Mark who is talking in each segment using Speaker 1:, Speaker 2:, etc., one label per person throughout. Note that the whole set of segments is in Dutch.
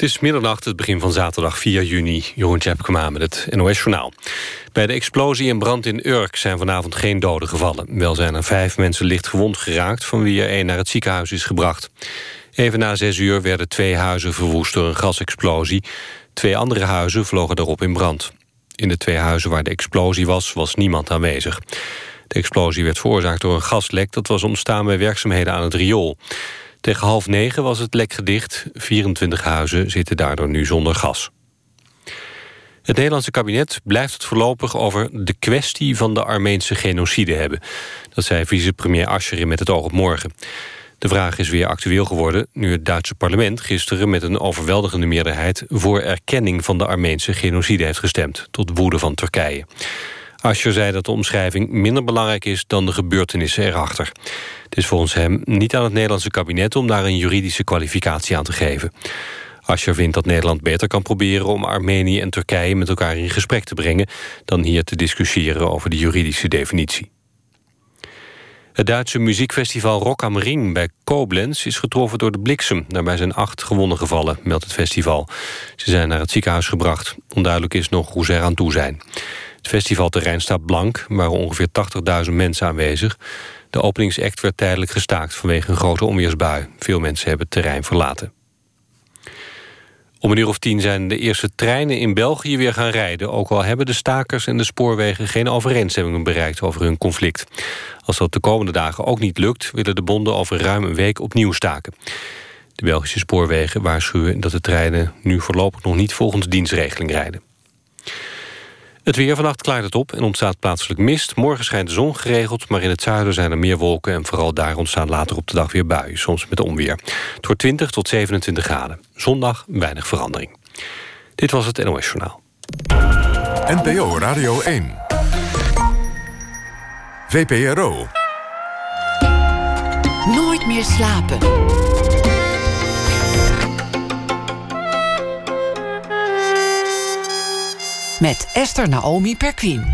Speaker 1: Het is middernacht, het begin van zaterdag 4 juni. Jeroen Tjepkema met het NOS Journaal. Bij de explosie en brand in Urk zijn vanavond geen doden gevallen. Wel zijn er vijf mensen licht gewond geraakt... van wie er één naar het ziekenhuis is gebracht. Even na zes uur werden twee huizen verwoest door een gasexplosie. Twee andere huizen vlogen daarop in brand. In de twee huizen waar de explosie was, was niemand aanwezig. De explosie werd veroorzaakt door een gaslek... dat was ontstaan bij werkzaamheden aan het riool. Tegen half negen was het lek gedicht. 24 huizen zitten daardoor nu zonder gas. Het Nederlandse kabinet blijft het voorlopig over de kwestie van de Armeense genocide hebben. Dat zei vicepremier Asscher met het oog op morgen. De vraag is weer actueel geworden nu het Duitse parlement gisteren met een overweldigende meerderheid voor erkenning van de Armeense genocide heeft gestemd, tot woede van Turkije. Asscher zei dat de omschrijving minder belangrijk is dan de gebeurtenissen erachter. Het is volgens hem niet aan het Nederlandse kabinet om daar een juridische kwalificatie aan te geven. Asscher vindt dat Nederland beter kan proberen om Armenië en Turkije met elkaar in gesprek te brengen dan hier te discussiëren over de juridische definitie. Het Duitse muziekfestival Rock am Ring bij Koblenz is getroffen door de bliksem. Daarbij zijn acht gewonnen gevallen, meldt het festival. Ze zijn naar het ziekenhuis gebracht. Onduidelijk is nog hoe ze eraan toe zijn. Het festivalterrein staat blank, waren ongeveer 80.000 mensen aanwezig. De openingsact werd tijdelijk gestaakt vanwege een grote onweersbui. Veel mensen hebben het terrein verlaten. Om een uur of tien zijn de eerste treinen in België weer gaan rijden... ook al hebben de stakers en de spoorwegen geen overeenstemmingen bereikt over hun conflict. Als dat de komende dagen ook niet lukt... willen de bonden over ruim een week opnieuw staken. De Belgische spoorwegen waarschuwen dat de treinen nu voorlopig nog niet volgens dienstregeling rijden. Het weer vannacht klaart het op en ontstaat plaatselijk mist. Morgen schijnt de zon geregeld, maar in het zuiden zijn er meer wolken... en vooral daar ontstaan later op de dag weer buien, soms met onweer. Het wordt 20 tot 27 graden. Zondag weinig verandering. Dit was het NOS Journaal.
Speaker 2: NPO Radio 1. VPRO.
Speaker 3: Nooit meer slapen. Met Esther Naomi Perquin.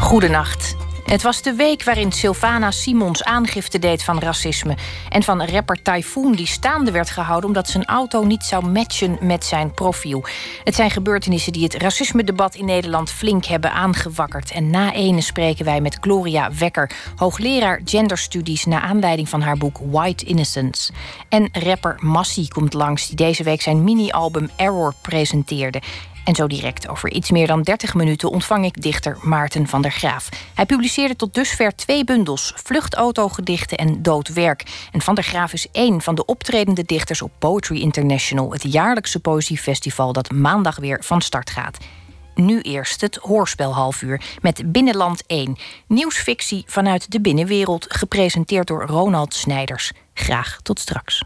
Speaker 4: Goedenacht. Het was de week waarin Sylvana Simons aangifte deed van racisme. En van rapper Typhoon, die staande werd gehouden omdat zijn auto niet zou matchen met zijn profiel. Het zijn gebeurtenissen die het racisme-debat in Nederland flink hebben aangewakkerd. En na ene spreken wij met Gloria Wekker, hoogleraar genderstudies, naar aanleiding van haar boek White Innocence. En rapper Massie komt langs, die deze week zijn mini-album Error presenteerde. En zo direct, over iets meer dan 30 minuten, ontvang ik dichter Maarten van der Graaf. Hij publiceerde tot dusver twee bundels: Vluchtautogedichten en Doodwerk. En van der Graaf is één van de optredende dichters op Poetry International, het jaarlijkse poëziefestival dat maandag weer van start gaat. Nu eerst het hoorspel halfuur met Binnenland 1. Nieuwsfictie vanuit de binnenwereld, gepresenteerd door Ronald Snijders. Graag tot straks.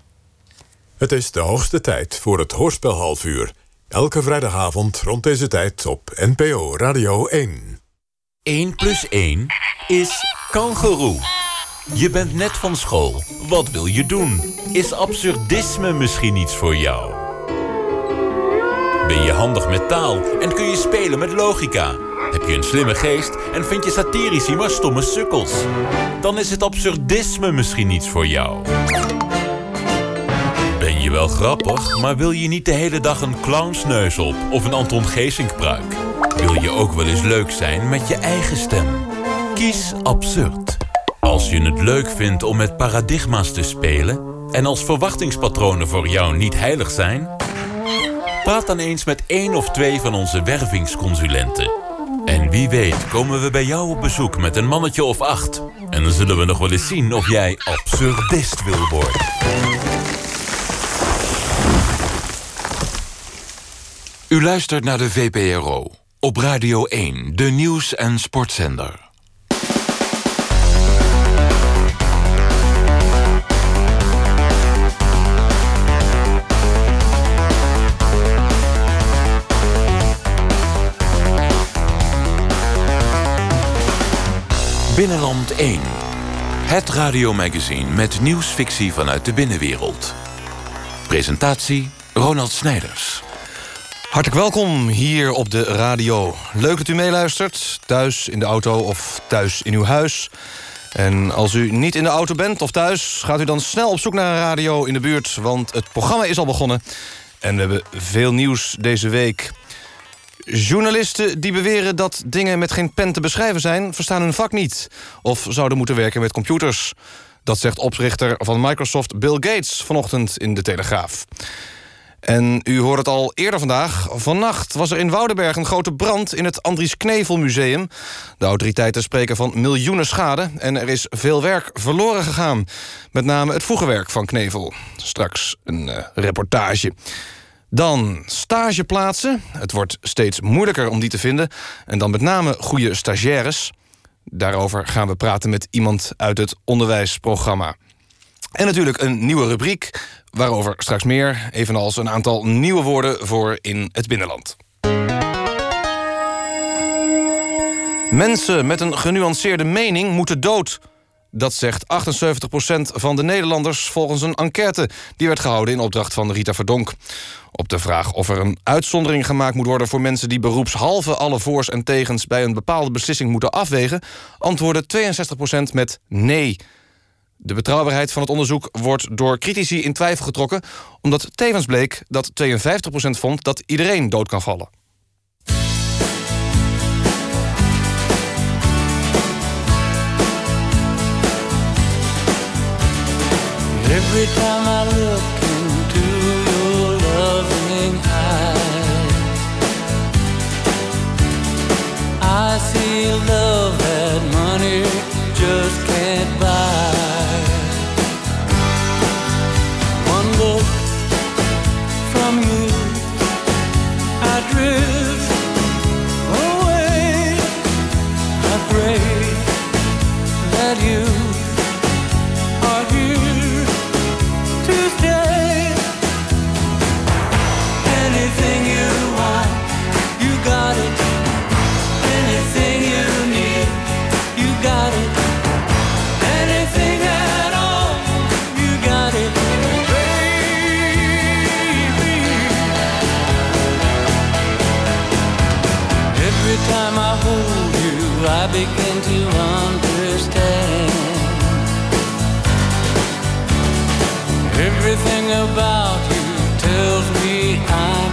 Speaker 2: Het is de hoogste tijd voor het hoorspel halfuur. Elke vrijdagavond rond deze tijd op NPO Radio 1.
Speaker 5: 1 plus 1 is kangeroe. Je bent net van school. Wat wil je doen? Is absurdisme misschien iets voor jou? Ben je handig met taal en kun je spelen met logica? Heb je een slimme geest en vind je satirici maar stomme sukkels? Dan is het absurdisme misschien iets voor jou. Grappig, maar wil je niet de hele dag een clownsneus op of een Anton Geesink pruik? Wil je ook wel eens leuk zijn met je eigen stem? Kies absurd. Als je het leuk vindt om met paradigma's te spelen en als verwachtingspatronen voor jou niet heilig zijn, praat dan eens met één of twee van onze wervingsconsulenten. En wie weet komen we bij jou op bezoek met een mannetje of acht. En dan zullen we nog wel eens zien of jij absurdist wil worden. U luistert naar de VPRO op Radio 1, de nieuws- en sportzender. Binnenland 1. Het radiomagazine met nieuwsfictie vanuit de binnenwereld. Presentatie Ronald Snijders.
Speaker 6: Hartelijk welkom hier op de radio. Leuk dat u meeluistert, thuis in de auto of thuis in uw huis.
Speaker 7: En als u niet in de auto bent of thuis... gaat u dan snel op zoek naar een radio in de buurt... want het programma is al begonnen. En we hebben veel nieuws deze week. Journalisten die beweren dat dingen met geen pen te beschrijven zijn... verstaan hun vak niet of zouden moeten werken met computers. Dat zegt oprichter van Microsoft Bill Gates vanochtend in de Telegraaf. En u hoort het al eerder vandaag. Vannacht was er in Woudenberg een grote brand in het Andries Knevel Museum. De autoriteiten spreken van miljoenen schade... en er is veel werk verloren gegaan. Met name het vroege werk van Knevel. Straks een uh, reportage. Dan stageplaatsen. Het wordt steeds moeilijker om die te vinden. En dan met name goede stagiaires. Daarover gaan we praten met iemand uit het onderwijsprogramma. En natuurlijk een nieuwe rubriek, waarover straks meer... evenals een aantal nieuwe woorden voor in het binnenland. Mensen met een genuanceerde mening moeten dood... Dat zegt 78% van de Nederlanders volgens een enquête... die werd gehouden in opdracht van Rita Verdonk. Op de vraag of er een uitzondering gemaakt moet worden... voor mensen die beroepshalve alle voors en tegens... bij een bepaalde beslissing moeten afwegen... antwoordde 62% met nee. De betrouwbaarheid van het onderzoek wordt door critici in twijfel getrokken... omdat tevens bleek dat 52% vond dat iedereen dood kan vallen. Every time I look into your loving eyes, I love that money just can't buy. Everything about you tells me I'm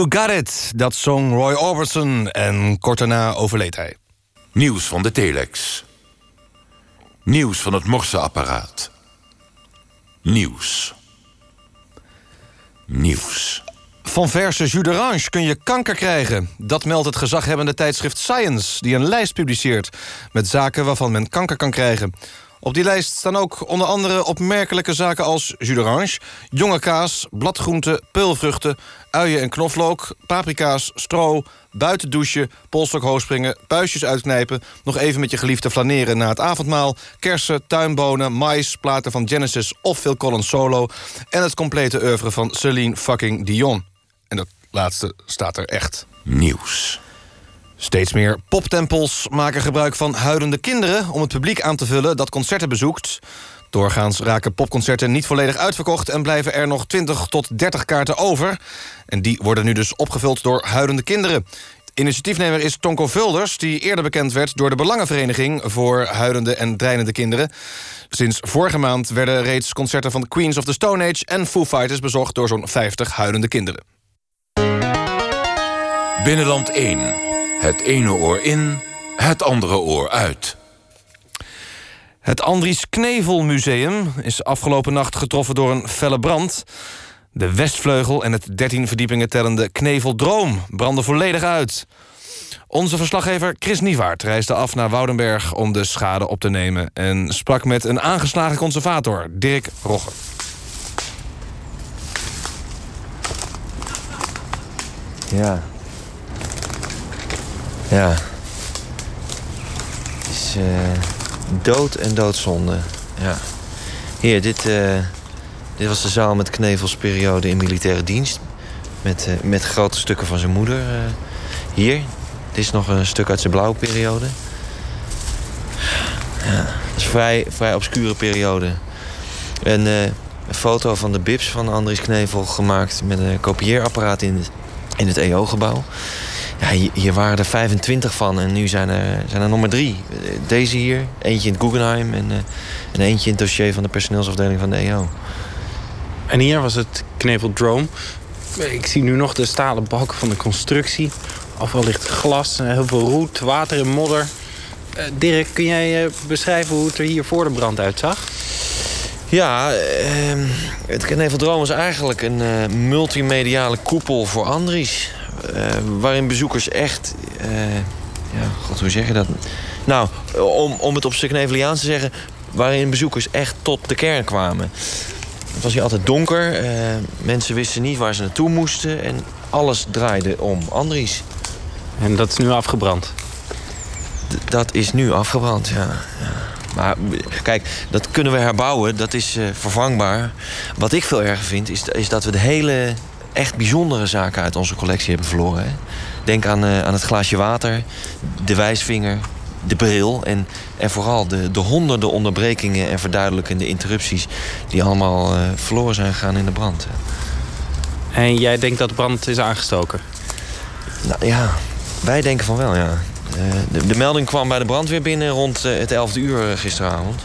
Speaker 7: You Got It, dat zong Roy Orbison en kort daarna overleed hij.
Speaker 5: Nieuws van de telex. Nieuws van het morseapparaat. Nieuws. Nieuws.
Speaker 6: Van verse jus d'orange kun je kanker krijgen. Dat meldt het gezaghebbende tijdschrift Science... die een lijst publiceert met zaken waarvan men kanker kan krijgen. Op die lijst staan ook onder andere opmerkelijke zaken als jus d'orange... jonge kaas, bladgroenten, peulvruchten, uien en knoflook... paprika's, stro, buiten douchen, hoogspringen... puistjes uitknijpen, nog even met je geliefde flaneren na het avondmaal... kersen, tuinbonen, mais, platen van Genesis of Phil Collins solo... en het complete oeuvre van Celine fucking Dion. En dat laatste staat er echt.
Speaker 5: Nieuws.
Speaker 6: Steeds meer poptempels maken gebruik van huilende kinderen... om het publiek aan te vullen dat concerten bezoekt. Doorgaans raken popconcerten niet volledig uitverkocht... en blijven er nog 20 tot 30 kaarten over. En die worden nu dus opgevuld door huilende kinderen. Initiatiefnemer is Tonko Vulders, die eerder bekend werd... door de Belangenvereniging voor huilende en dreinende kinderen. Sinds vorige maand werden reeds concerten van Queens of the Stone Age... en Foo Fighters bezocht door zo'n 50 huilende kinderen.
Speaker 5: Binnenland 1. Het ene oor in, het andere oor uit.
Speaker 6: Het Andries Knevel Museum is afgelopen nacht getroffen door een felle brand. De westvleugel en het 13 verdiepingen tellende Kneveldroom brandden volledig uit. Onze verslaggever Chris Niewaard reisde af naar Woudenberg om de schade op te nemen... en sprak met een aangeslagen conservator, Dirk Rogge.
Speaker 8: Ja. Ja. Het is eh, dood en doodzonde. Ja. Hier, dit, eh, dit was de zaal met Knevels periode in militaire dienst. Met, eh, met grote stukken van zijn moeder. hier. Dit is nog een stuk uit zijn blauwe periode. Ja, dat is een vrij, vrij obscure periode. En een foto van de bibs van Andries Knevel gemaakt... met een kopieerapparaat in in het EO-gebouw. Ja, hier, waren er 25 van en nu zijn er, zijn er nog maar drie. Deze hier, eentje in het Guggenheim en, uh, en eentje in het dossier van de personeelsafdeling van de EO.
Speaker 9: En hier was het Kneveldrome. Ik zie nu nog de stalen balken van de constructie. Afval ligt glas, heel veel roet, water en modder. Uh, Dirk, kun jij uh, beschrijven hoe het er hier voor de brand uitzag?
Speaker 8: Ja, uh, het Kneveldrome is eigenlijk een multimediale koepel voor Andries. Uh, waarin bezoekers echt... Uh, ja, god, hoe zeg je dat? Nou, om, om het op stuk Neveliaans te zeggen... waarin bezoekers echt tot de kern kwamen. Het was hier altijd donker. Uh, mensen wisten niet waar ze naartoe moesten. En alles draaide om Andries.
Speaker 9: En dat is nu afgebrand?
Speaker 8: D dat is nu afgebrand, ja. ja. Maar kijk, dat kunnen we herbouwen. Dat is vervangbaar. Wat ik veel erger vind, is, is dat we de hele echt bijzondere zaken uit onze collectie hebben verloren. Hè? Denk aan, uh, aan het glaasje water, de wijsvinger, de bril... en, en vooral de, de honderden onderbrekingen en verduidelijkende interrupties... die allemaal uh, verloren zijn gegaan in de brand.
Speaker 9: En jij denkt dat de brand is aangestoken?
Speaker 8: Nou ja, wij denken van wel, ja. Uh, de, de, melding kwam bij de brandweer binnen rond het 11 uur gisteravond.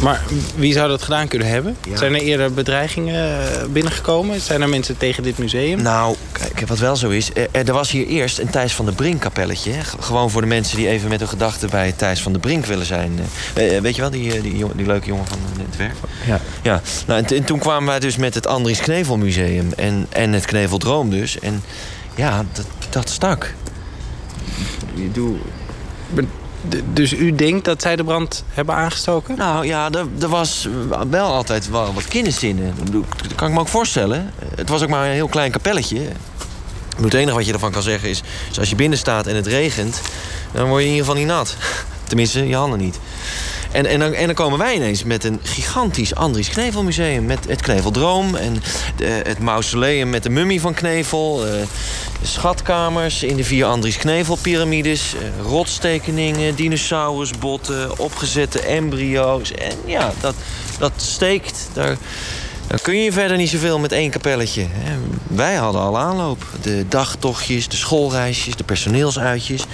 Speaker 9: Maar wie zou dat gedaan kunnen hebben? Ja. Zijn er eerder bedreigingen binnengekomen? Zijn er mensen tegen dit museum?
Speaker 8: Nou, kijk, wat wel zo is... Er, er was hier eerst een Thijs van de Brink kapelletje. Gewoon voor de mensen die even met hun gedachten bij Thijs van de Brink willen zijn. Weet je wel, die, die, die, die leuke jongen van het werk?
Speaker 9: Ja.
Speaker 8: ja. Nou, en, en, toen kwamen wij dus met het Andries Knevel Museum. En, en het Kneveldroom dus. En ja, dat, dat stak.
Speaker 9: Je doe... Dus u denkt dat zij de brand hebben aangestoken?
Speaker 8: Nou ja, er, was wel altijd wel wat kinderzinnen. Dat kan ik me ook voorstellen. Het was ook maar een heel klein kapelletje. Het enige wat je ervan kan zeggen is... is als je binnen staat en het regent... dan word je in ieder geval niet nat. Tenminste, je handen niet. En, en, dan, en dan komen wij ineens met een gigantisch Andries Knevelmuseum. Met het Kneveldroom en de, het mausoleum met de mummie van Knevel. Uh, schatkamers in de vier Andries Knevel-pyramides. Uh, rotstekeningen, dinosaurusbotten, opgezette embryo's. En ja, dat, dat steekt. Daar, daar kun je verder niet zoveel met één kapelletje. Hè. Wij hadden al aanloop. De dagtochtjes, de schoolreisjes, de personeelsuitjes.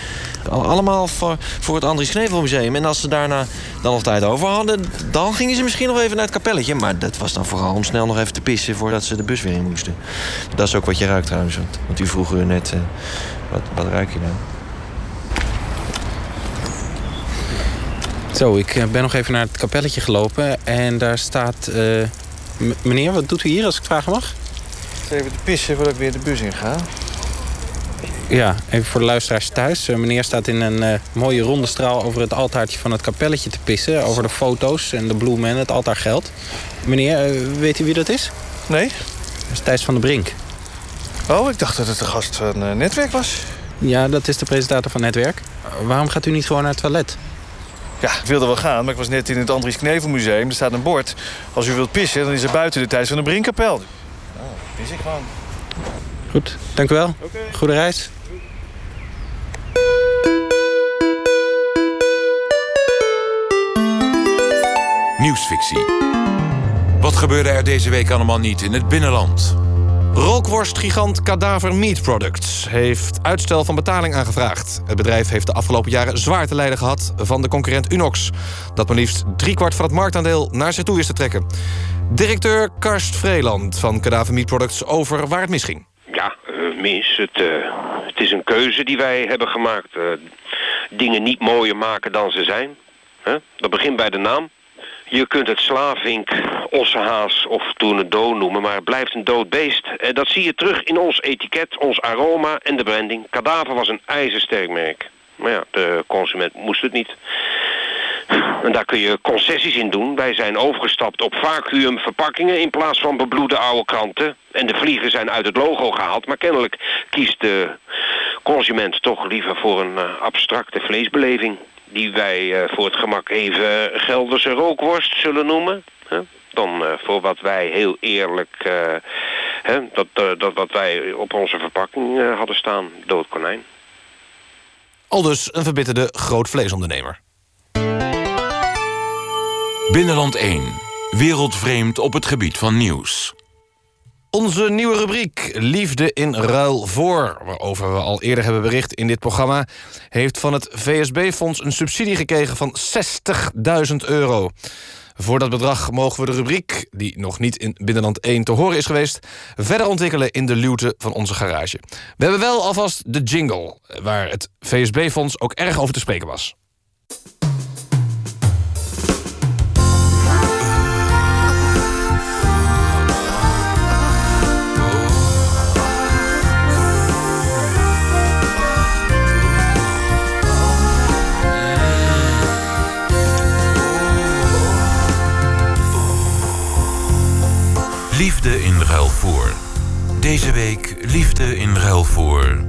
Speaker 8: Allemaal voor, voor het Andries Knevelmuseum. En als ze daarna dan nog tijd over hadden... dan gingen ze misschien nog even naar het kapelletje. Maar dat was dan vooral om snel nog even te pissen... voordat ze de bus weer in moesten. Dat is ook wat je ruikt trouwens. Want, want u vroeg u net... Uh, wat, wat ruik je nou?
Speaker 9: Zo, ik eh, ben nog even naar het kapelletje gelopen en daar staat... eh, meneer, wat doet u hier als ik het vragen mag?
Speaker 10: Even te pissen voordat ik weer de bus in ga.
Speaker 9: Ja, even voor de luisteraars thuis. Eh, meneer staat in een eh, mooie ronde straal over het altaartje van het kapelletje te pissen. Over de foto's en de bloemen en het altaar geld. Meneer, eh, weet u wie dat is?
Speaker 10: Nee?
Speaker 9: Dat is Thijs van der Brink.
Speaker 10: Oh, ik dacht dat het de gast van Netwerk was.
Speaker 9: Ja, dat is de presentator van Netwerk. Waarom gaat u niet gewoon naar het toilet?
Speaker 10: Ja, ik wilde wel gaan, maar ik was net in het Andries Knevel Museum. Er staat een bord. Als u wilt pissen, dan is er buiten de tijd van de Brinkkapel. Oh, pis ik gewoon.
Speaker 9: Goed, dank u wel. Goede reis.
Speaker 5: Nieuwsfictie. Wat gebeurde er deze week allemaal niet in het binnenland?
Speaker 6: Rookworstgigant Cadaver Meat Products heeft uitstel van betaling aangevraagd. Het bedrijf heeft de afgelopen jaren zwaar te lijden gehad van de concurrent Unox... dat maar liefst driekwart van het marktaandeel naar zich toe is te trekken. Directeur Karst Vreeland van Cadaver Meat Products over waar het misging.
Speaker 11: Ja, eh, mis. Het, eh, het is een keuze die wij hebben gemaakt. Eh, dingen niet mooier maken dan ze zijn. Hè? Dat begint bij de naam. Je kunt het slavink, ossenhaas of tournedo noemen, maar het blijft een dood beest. En dat zie je terug in ons etiket, ons aroma en de branding. Kadaver was een ijzersterk merk. Maar ja, de consument moest het niet. En daar kun je concessies in doen. Wij zijn overgestapt op vacuümverpakkingen in plaats van bebloede oude kranten. En de vliegen zijn uit het logo gehaald. Maar kennelijk kiest de consument toch liever voor een eh, abstracte vleesbeleving. Die wij eh, voor het gemak even Gelderse rookworst zullen noemen. Hè? Dan eh, voor wat wij heel eerlijk, eh, hè, dat, eh, dat wat wij op onze verpakking eh, hadden staan, dood konijn.
Speaker 6: Aldus een verbitterde grootvleesondernemer.
Speaker 5: Binnenland 1. Wereldvreemd op het gebied van nieuws.
Speaker 6: Onze nieuwe rubriek Liefde in ruil voor, waarover we al eerder hebben bericht in dit programma, heeft van het VSB-fonds een subsidie gekregen van 60.000 euro. Voor dat bedrag mogen we de rubriek, die nog niet in Binnenland 1 te horen is geweest, verder ontwikkelen in de luwte van onze garage. We hebben wel alvast de jingle, waar het VSB-fonds ook erg over te spreken was.
Speaker 5: Liefde in ruil voor. Deze week liefde in ruil voor.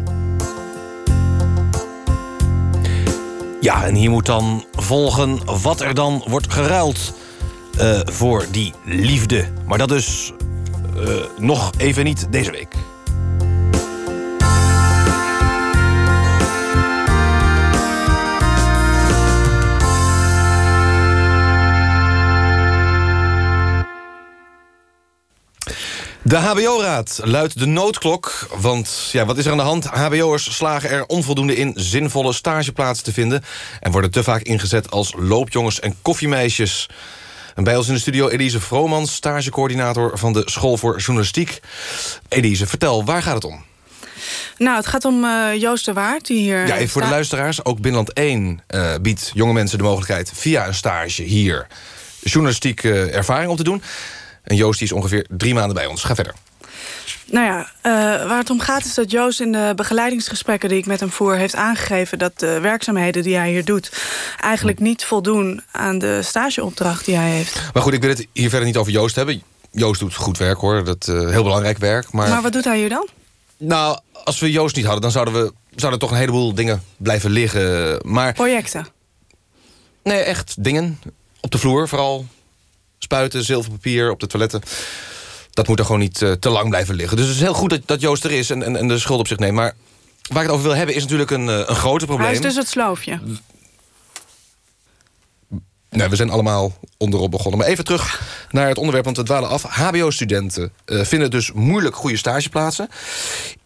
Speaker 6: Ja, en hier moet dan volgen wat er dan wordt geruild eh, voor die liefde. Maar dat dus eh, nog even niet deze week. De HBO-raad luidt de noodklok. Want ja, wat is er aan de hand? HBO'ers slagen er onvoldoende in zinvolle stageplaatsen te vinden... en worden te vaak ingezet als loopjongens en koffiemeisjes. En bij ons in de studio Elise Vromans, stagecoördinator... van de School voor Journalistiek. Elise, vertel, waar gaat het om?
Speaker 12: Nou, het gaat om eh, Joost de Waard, die hier...
Speaker 6: Ja, even voor de luisteraars. Ook Binnenland 1 eh, biedt jonge mensen de mogelijkheid... via een stage hier journalistiek eh, ervaring op te doen. En Joost die is ongeveer drie maanden bij ons. Ga verder.
Speaker 12: Nou ja, eh, waar het om gaat is dat Joost in de begeleidingsgesprekken... die ik met hem voer, heeft aangegeven... dat de werkzaamheden die hij hier doet... eigenlijk niet voldoen aan de stageopdracht die hij heeft.
Speaker 6: Maar goed, ik wil het hier verder niet over Joost hebben. Joost doet goed werk hoor, dat eh, heel belangrijk werk. Maar,
Speaker 12: Maar wat doet hij hier dan?
Speaker 6: nou, als we Joost niet hadden, dan zouden we zouden toch een heleboel dingen blijven liggen. Maar
Speaker 12: Projecten.
Speaker 6: nee, echt dingen op de vloer, vooral spuiten, zilverpapier op de toiletten. Dat moet er gewoon niet eh, te lang blijven liggen. Dus het is heel goed dat, dat Joost er is en, en, en de schuld op zich neemt. Maar waar ik het over wil hebben is natuurlijk een, eh, een groter probleem.
Speaker 12: Hij is dus het sloofje.
Speaker 6: Nee, we zijn allemaal onderop begonnen. Maar even terug naar het onderwerp, want we dwalen af. HBO-studenten eh, vinden dus moeilijk goede stageplaatsen.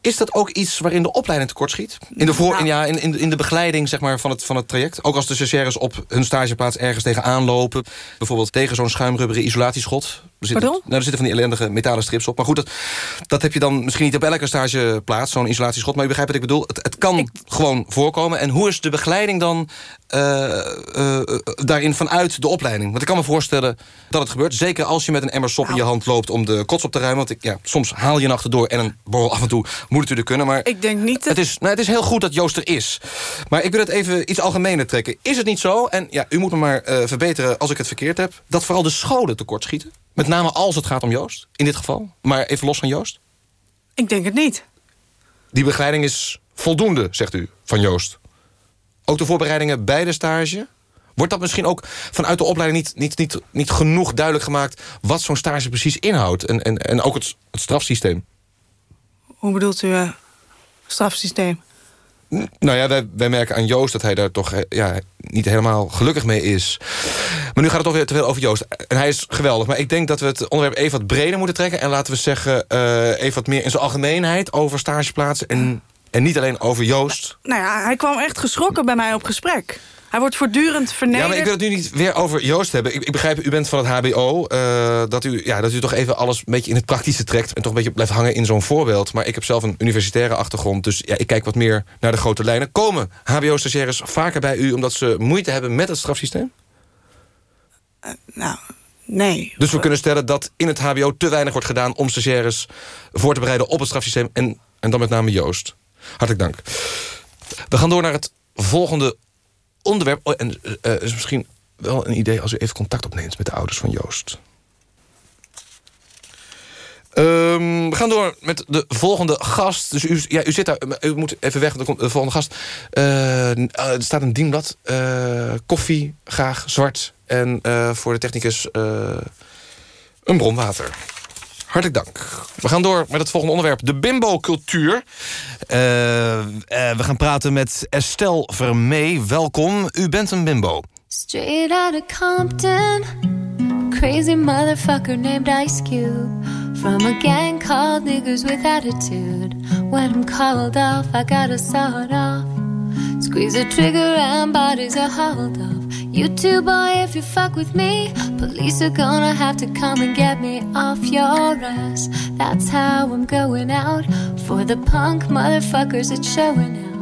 Speaker 6: Is dat ook iets waarin de opleiding tekortschiet? In de, voor,
Speaker 12: Nou.
Speaker 6: in, ja, in, in, in de begeleiding zeg maar, van, het, van het traject? Ook als de stagiaires op hun stageplaats ergens tegenaan lopen... bijvoorbeeld tegen zo'n schuimrubberen isolatieschot... Er zitten,
Speaker 12: Pardon?
Speaker 6: nou, er zitten van die ellendige metalen strips op. Maar goed, dat, dat heb je dan misschien niet op elke stageplaats, zo'n isolatieschot. Maar je begrijpt wat ik bedoel. Het, het kan gewoon voorkomen. En hoe is de begeleiding dan eh, eh, daarin vanuit de opleiding? Want ik kan me voorstellen dat het gebeurt. Zeker als je met een emmer sop in je hand loopt om de kots op te ruimen. Want ik, ja, soms haal je een achterdoor en een borrel af en toe moet natuurlijk kunnen. Maar
Speaker 12: Ik denk niet dat...
Speaker 6: het is, nou, het is heel goed dat Joost er is. Maar ik wil het even iets algemener trekken. Is het niet zo, en ja, u moet me maar eh, verbeteren als ik het verkeerd heb... dat vooral de scholen tekortschieten? Met name als het gaat om Joost, in dit geval. Maar even los van Joost.
Speaker 12: Ik denk het niet.
Speaker 6: Die begeleiding is voldoende, zegt u, van Joost. Ook de voorbereidingen bij de stage? Wordt dat misschien ook vanuit de opleiding niet, niet, niet, niet genoeg duidelijk gemaakt... wat zo'n stage precies inhoudt? En, en, en ook het, het strafsysteem?
Speaker 12: Hoe bedoelt u eh, strafsysteem?
Speaker 6: Nou ja, wij, wij merken aan Joost dat hij daar toch eh, ja, niet helemaal gelukkig mee is. Maar nu gaat het toch weer te veel over Joost. En hij is geweldig. Maar ik denk dat we het onderwerp even wat breder moeten trekken. En laten we zeggen, eh, even wat meer in zijn algemeenheid over stageplaatsen. En, en niet alleen over Joost.
Speaker 12: Nou ja, hij kwam echt geschrokken bij mij op gesprek. Hij wordt voortdurend vernederd.
Speaker 6: Ja, maar ik wil het nu niet weer over Joost hebben. Ik, ik begrijp, u bent van het HBO. eh, dat, u, ja, dat u toch even alles een beetje in het praktische trekt... en toch een beetje blijft hangen in zo'n voorbeeld. Maar ik heb zelf een universitaire achtergrond... dus ja, ik kijk wat meer naar de grote lijnen. Komen HBO-stagiaires vaker bij u... omdat ze moeite hebben met het strafsysteem?
Speaker 12: nou, nee.
Speaker 6: Dus we kunnen stellen dat in het HBO te weinig wordt gedaan... om stagiaires voor te bereiden op het strafsysteem... en, en dan met name Joost. Hartelijk dank. We gaan door naar het volgende onderwerp. Oh, en uh, is misschien wel een idee als u even contact opneemt... met de ouders van Joost. Um, we gaan door met de volgende gast. Dus u, ja, u zit daar, u moet even weg, de, de volgende gast. Uh, er staat een dienblad. Uh, koffie, graag zwart. En voor de technicus een bron water. Hartelijk dank. We gaan door met het volgende onderwerp. De bimbo-cultuur. we gaan praten met Estelle Vermee. Welkom. U bent een bimbo.
Speaker 13: Straight out of Compton. Crazy motherfucker named Ice Cube. From a gang called Niggas with Attitude. When I'm called off, I gotta saw it off. Squeeze the trigger and bodies are hauled off. You too, boy, if you fuck with me, police are gonna have to come and get me off your ass. That's how I'm going out. For the punk motherfuckers, it's showing out.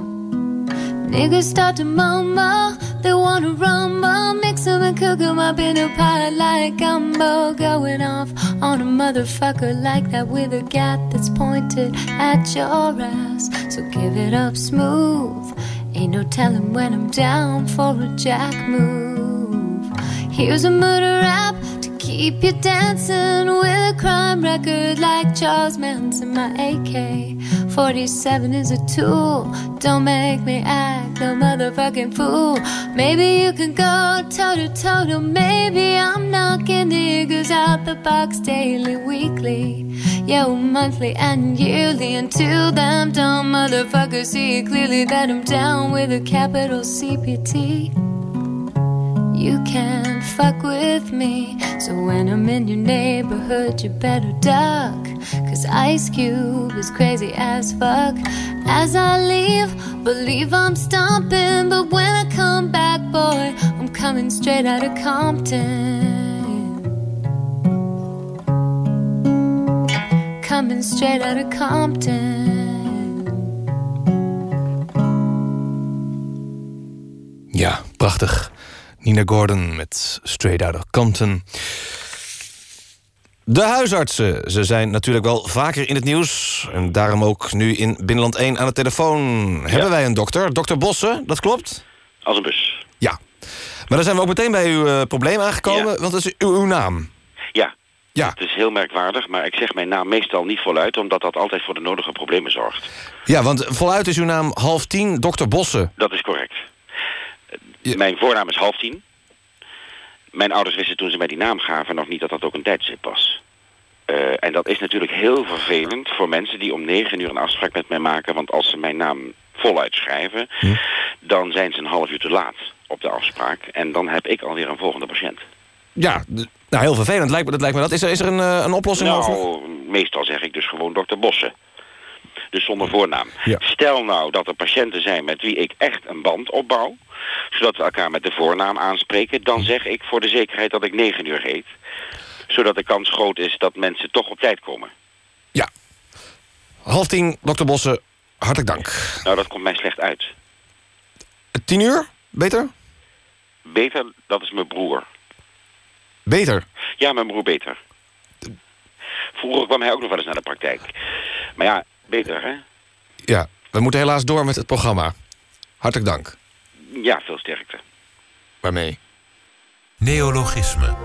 Speaker 13: Niggas start to mumble, they wanna rumble, mix 'em and cook 'em up in a pot like gumbo. Going off on a motherfucker like that with a gat that's pointed at your ass. So give it up smooth. Ain't no telling when I'm down for a jack move. Here's a murder rap to keep you dancing with a crime record like Charles Manson. My AK 47 is a tool. Don't make me act no motherfucking fool. Maybe you can go toe to toe. Maybe I'm knocking niggas out the box daily, weekly. Yo, monthly and yearly until them dumb motherfuckers see clearly that I'm down with a capital CPT. You can't fuck with me. So when I'm in your neighborhood, you better duck. Cause Ice Cube is crazy as fuck. As I leave, believe I'm stomping. But when I come back, boy, I'm coming straight out of Compton. Coming straight out of Compton.
Speaker 6: Ja, prachtig. Nina Gordon met Straight Outta Compton. De huisartsen, ze zijn natuurlijk wel vaker in het nieuws. En daarom ook nu in Binnenland 1 aan de telefoon. Hebben wij een dokter, dokter Bossen, dat klopt?
Speaker 14: Als een bus.
Speaker 6: Ja. Maar dan zijn we ook meteen bij uw uh, probleem aangekomen, want dat is uw, uw naam.
Speaker 14: Ja.
Speaker 6: Ja.
Speaker 14: Het is heel merkwaardig, maar ik zeg mijn naam meestal niet voluit... omdat dat altijd voor de nodige problemen zorgt.
Speaker 6: Ja, want voluit is uw naam half tien, dokter Bossen.
Speaker 14: Dat is correct. Mijn voornaam is half tien. Mijn ouders wisten toen ze mij die naam gaven nog niet dat dat ook een tijdstip was. Uh, en dat is natuurlijk heel vervelend voor mensen die om negen uur een afspraak met mij maken. Want als ze mijn naam voluit schrijven, hm. dan zijn ze een half uur te laat op de afspraak. En dan heb ik alweer een volgende patiënt.
Speaker 6: Ja, nou heel vervelend lijkt me dat. Lijkt me dat. Is, er, is er een, uh, een oplossing
Speaker 14: nou,
Speaker 6: over?
Speaker 14: meestal zeg ik dus gewoon dokter Bossen. Dus zonder voornaam.
Speaker 6: Ja.
Speaker 14: Stel nou dat er patiënten zijn met wie ik echt een band opbouw zodat we elkaar met de voornaam aanspreken... dan zeg ik voor de zekerheid dat ik negen uur heet. Zodat de kans groot is dat mensen toch op tijd komen.
Speaker 6: Ja. Half tien, dokter Bossen, hartelijk dank.
Speaker 14: Nou, dat komt mij slecht uit.
Speaker 6: Tien uur? Beter?
Speaker 14: Beter, dat is mijn broer.
Speaker 6: Beter?
Speaker 14: Ja, mijn broer beter. Vroeger kwam hij ook nog wel eens naar de praktijk. Maar ja, beter, hè?
Speaker 6: Ja, we moeten helaas door met het programma. Hartelijk dank.
Speaker 14: Ja, veel sterkte.
Speaker 6: Waarmee?
Speaker 5: Neologisme.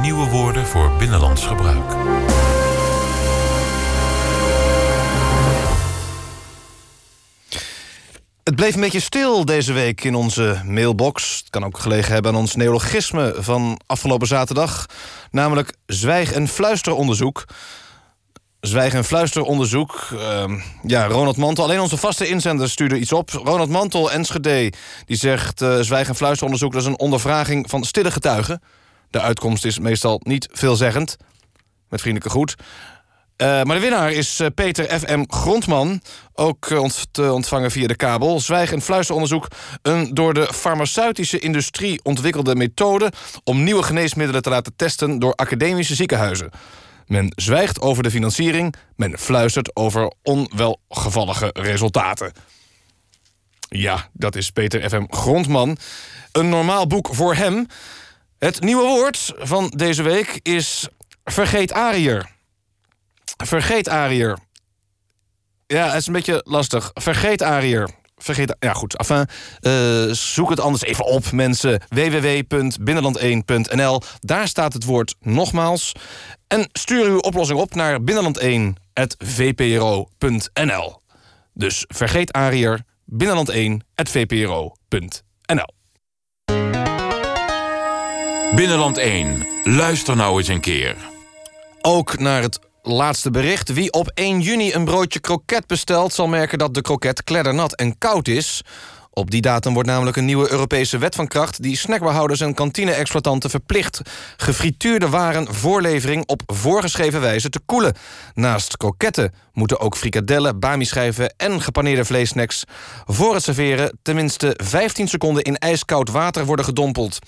Speaker 5: Nieuwe woorden voor binnenlands gebruik.
Speaker 6: Het bleef een beetje stil deze week in onze mailbox. Het kan ook gelegen hebben aan ons neologisme van afgelopen zaterdag. Namelijk zwijg- en fluisteronderzoek. Zwijg- en fluisteronderzoek. Uh, ja, Ronald Mantel. Alleen onze vaste inzender stuurde iets op. Ronald Mantel, Enschede, die zegt... Uh, zwijg- en fluisteronderzoek, dat is een ondervraging van stille getuigen. De uitkomst is meestal niet veelzeggend. Met vriendelijke groet. Uh, maar de winnaar is uh, Peter F.M. Grondman. Ook te ontvangen via de kabel. Zwijg- en fluisteronderzoek. Een door de farmaceutische industrie ontwikkelde methode... om nieuwe geneesmiddelen te laten testen door academische ziekenhuizen. Men zwijgt over de financiering. Men fluistert over onwelgevallige resultaten. Ja, dat is Peter F.M. Grondman. Een normaal boek voor hem. Het nieuwe woord van deze week is vergeet Ariër. Vergeet Ariër. Ja, het is een beetje lastig. Vergeet Ariër. Vergeet, ja goed, enfin, uh, zoek het anders even op, mensen. www.binnenland1.nl. Daar staat het woord nogmaals. En stuur uw oplossing op naar binnenland1.vpro.nl. Dus vergeet Ariër, binnenland1.vpro.nl.
Speaker 5: Binnenland 1, luister nou eens een keer.
Speaker 6: Ook naar het laatste bericht. Wie op 1 juni een broodje kroket bestelt... zal merken dat de kroket kleddernat en koud is. Op die datum wordt namelijk een nieuwe Europese wet van kracht... die snackbarhouders en kantine-exploitanten verplicht... gefrituurde waren voorlevering op voorgeschreven wijze te koelen. Naast kroketten moeten ook frikadellen, bami-schijven... en gepaneerde vleessnacks voor het serveren... tenminste 15 seconden in ijskoud water worden gedompeld.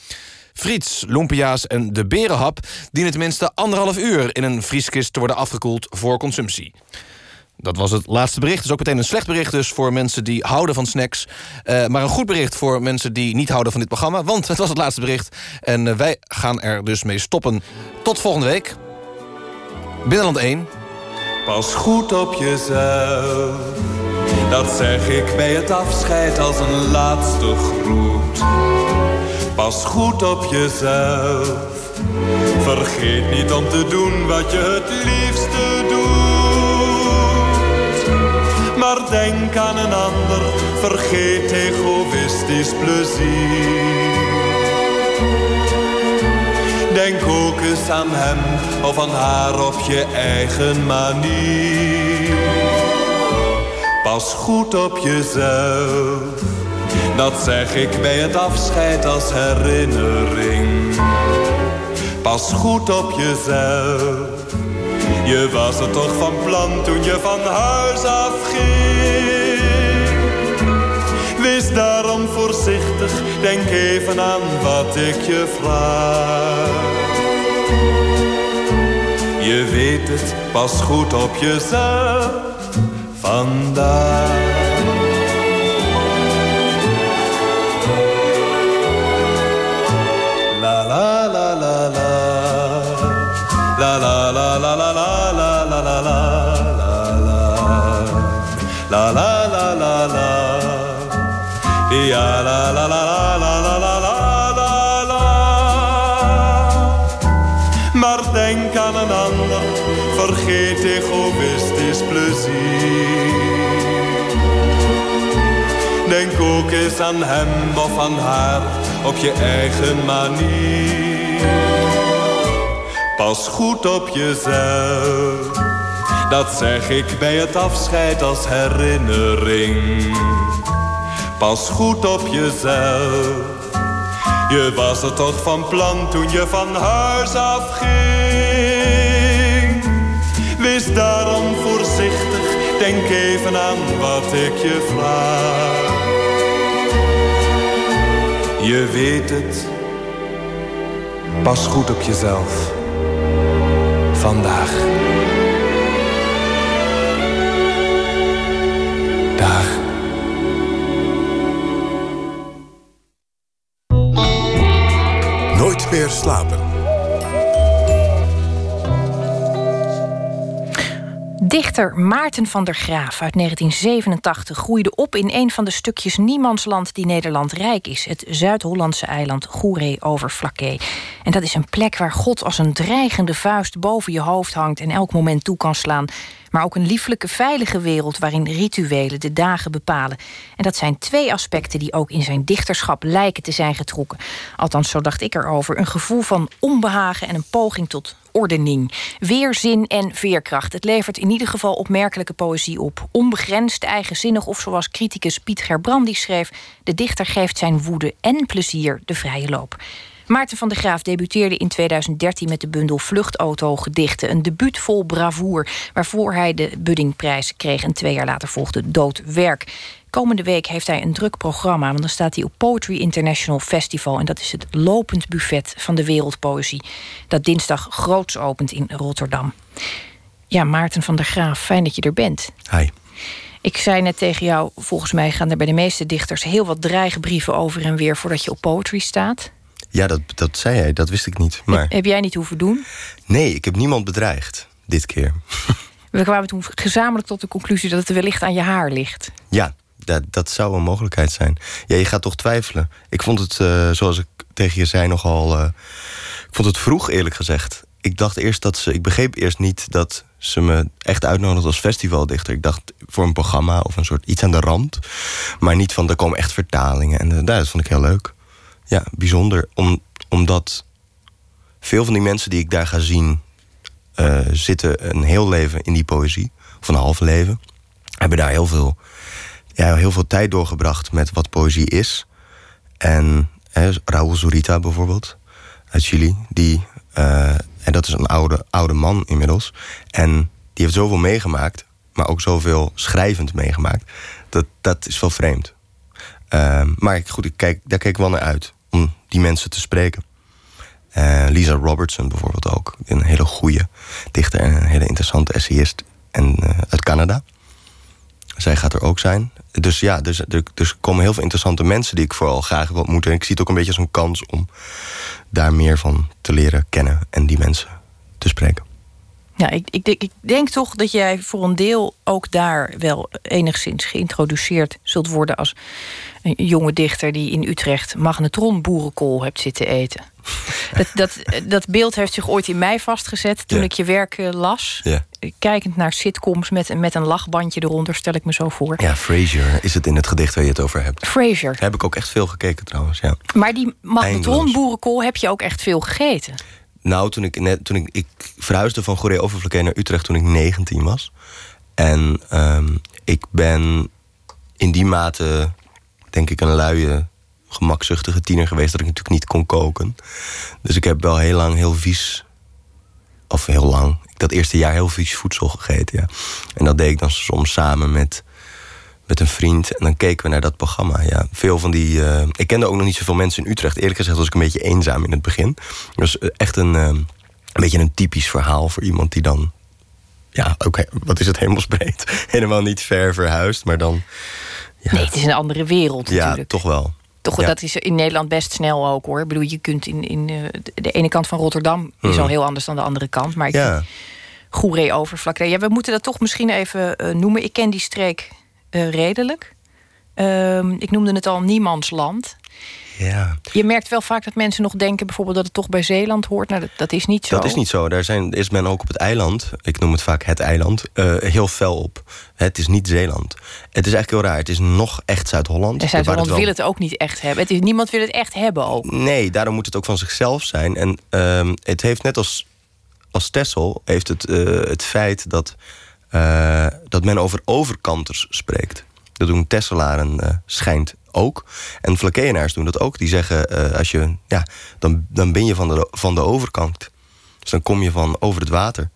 Speaker 6: Friets, lumpia's en de berenhap dienen tenminste anderhalf uur in een vrieskist te worden afgekoeld voor consumptie. Dat was het laatste bericht. Is ook meteen een slecht bericht dus voor mensen die houden van snacks. Uh, maar een goed bericht voor mensen die niet houden van dit programma. Want het was het laatste bericht. En uh, wij gaan er dus mee stoppen. Tot volgende week. Binnenland 1.
Speaker 15: Pas goed op jezelf. Dat zeg ik bij het afscheid als een laatste groet. Pas goed op jezelf. Vergeet niet om te doen wat je het liefste doet. Maar denk aan een ander, vergeet egoïstisch plezier. Denk ook eens aan hem of aan haar op je eigen manier. Pas goed op jezelf. Dat zeg ik bij het afscheid als herinnering. Pas goed op jezelf. Je was er toch van plan toen je van huis afging. Wees daarom voorzichtig, denk even aan wat ik je vraag. Je weet het, pas goed op jezelf andar. Ook eens aan hem of aan haar op je eigen manier pas goed op jezelf dat zeg ik bij het afscheid als herinnering. Pas goed op jezelf. Je was er toch van plan toen je van huis afging. Wees daarom voorzichtig, denk even aan wat ik je vraag. Je weet het, pas goed op jezelf.
Speaker 16: vandaag. Dag.
Speaker 2: Nooit meer slapen.
Speaker 4: Dichter Maarten van der Graaf uit 1987 groeide op in een van de stukjes niemandsland die Nederland rijk is, het Zuid-Hollandse eiland Goeree-Overflakkee. En dat is een plek waar God als een dreigende vuist boven je hoofd hangt en elk moment toe kan slaan. Maar ook een lieflijke, veilige wereld waarin rituelen de dagen bepalen. En dat zijn twee aspecten die ook in zijn dichterschap lijken te zijn getrokken. Althans, zo dacht ik erover. Een gevoel van onbehagen en een poging tot ordening. Weerzin en veerkracht. Het levert in ieder geval opmerkelijke poëzie op. Onbegrensd, eigenzinnig of zoals criticus Piet Gerbrandi schreef... de dichter geeft zijn woede en plezier de vrije loop. Maarten van der Graaf debuteerde in 2013 met de bundel Vluchtauto-gedichten. Een debuut vol bravoer, waarvoor hij de Buddingprijs kreeg. En twee jaar later volgde Doodwerk. Komende week heeft hij een druk programma, want dan staat hij op Poetry International Festival. En dat is het lopend buffet van de wereldpoëzie. Dat dinsdag groots opent in Rotterdam. Ja, Maarten van der Graaf, fijn dat je er bent.
Speaker 17: Hi.
Speaker 4: Ik zei net tegen jou, volgens mij gaan er bij de meeste dichters heel wat dreigbrieven over en weer voordat je op poetry staat.
Speaker 17: Ja, dat, dat zei hij, dat wist ik niet. Maar...
Speaker 4: Heb, heb jij niet hoeven doen?
Speaker 17: Nee, ik heb niemand bedreigd, dit keer.
Speaker 4: We kwamen toen gezamenlijk tot de conclusie dat het wellicht aan je haar ligt.
Speaker 17: Ja, dat, dat zou een mogelijkheid zijn. Ja, je gaat toch twijfelen. Ik vond het, uh, zoals ik tegen je zei, nogal. Uh, ik vond het vroeg, eerlijk gezegd. Ik dacht eerst dat ze. Ik begreep eerst niet dat ze me echt uitnodigde als festivaldichter. Ik dacht voor een programma of een soort iets aan de rand. Maar niet van er komen echt vertalingen. En uh, dat vond ik heel leuk. Ja, bijzonder. Om, omdat veel van die mensen die ik daar ga zien. Uh, zitten een heel leven in die poëzie. Of een half leven. Hebben daar heel veel ja, heel veel tijd doorgebracht met wat poëzie is. En hè, Raúl Zurita bijvoorbeeld, uit Chili, die, uh, en dat is een oude, oude man inmiddels. En die heeft zoveel meegemaakt, maar ook zoveel schrijvend meegemaakt. Dat, dat is wel vreemd. Uh, maar goed, ik kijk, daar kijk ik wel naar uit die mensen te spreken. Uh, Lisa Robertson bijvoorbeeld ook. Een hele goede dichter en een hele interessante essayist en, uit Canada. Zij gaat er ook zijn. Dus ja, dus, er, dus komen heel veel interessante mensen die ik vooral graag wil ontmoeten. En ik zie het ook een beetje als een kans om daar meer van te leren kennen en die mensen te spreken.
Speaker 4: Ja, ik, ik, ik, denk toch dat jij voor een deel ook daar wel enigszins geïntroduceerd zult worden als een jonge dichter die in Utrecht magnetron boerenkool hebt zitten eten. dat, dat, dat beeld heeft zich ooit in mij vastgezet toen ik je werk uh, las.
Speaker 17: Ja.
Speaker 4: Kijkend naar sitcoms met, met een lachbandje eronder, stel ik me zo voor.
Speaker 17: Ja, Frasier is het in het gedicht waar je het over hebt.
Speaker 4: Frasier.
Speaker 17: Heb ik ook echt veel gekeken trouwens, ja.
Speaker 4: Maar die magnetron boerenkool heb je ook echt veel gegeten?
Speaker 17: Nou, toen ik, net, toen ik, ik verhuisde van Goeree Overflakkee naar Utrecht toen ik 19 was. En um, ik ben in die mate, denk ik, een luie, gemakzuchtige tiener geweest... dat ik natuurlijk niet kon koken. Dus ik heb wel heel lang heel vies... of heel lang, dat eerste jaar heel vies voedsel gegeten, ja. En dat deed ik dan soms samen met met een vriend. En dan keken we naar dat programma. Ja, veel van die. Uh, ik kende ook nog niet zoveel mensen in Utrecht. Eerlijk gezegd was ik een beetje eenzaam in het begin. Dus echt een, uh, een beetje een typisch verhaal voor iemand die dan. Ja, oké, wat is het hemelsbreed? Helemaal niet ver verhuisd, maar dan.
Speaker 4: Ja. Nee, het is een andere wereld natuurlijk.
Speaker 17: Ja, toch wel.
Speaker 4: Toch,
Speaker 17: ja.
Speaker 4: dat is in Nederland best snel ook hoor. Ik bedoel, je kunt in, in de ene kant van Rotterdam is
Speaker 17: Mhm.
Speaker 4: al heel anders dan de andere kant. Maar ik
Speaker 17: Ja.
Speaker 4: Goeree overvlakkee. Ja, we moeten dat toch misschien even eh, noemen. Ik ken die streek eh, redelijk. Ehm, ik noemde het al Niemandsland.
Speaker 17: Ja.
Speaker 4: Je merkt wel vaak dat mensen nog denken bijvoorbeeld dat het toch bij Zeeland hoort. Nou, dat, dat is niet zo.
Speaker 17: Dat is niet zo. Daar zijn, is men ook op het eiland, ik noem het vaak het eiland, eh, heel fel op. Het is niet Zeeland. Het is eigenlijk heel raar. Het is nog echt Zuid-Holland.
Speaker 4: En Zuid-Holland wil het ook niet echt hebben. Het is, niemand wil het echt hebben ook.
Speaker 17: Nee, daarom moet het ook van zichzelf zijn. En ehm, het heeft net als, als Texel, heeft het, eh, het feit dat, eh, dat men over overkanters spreekt. Dat doen Tesselaren eh, schijnt ook. En Vlakkenaars doen dat ook. Die zeggen, eh, als je, ja, dan, dan ben je van de, van de overkant. Dus dan kom je van over het water.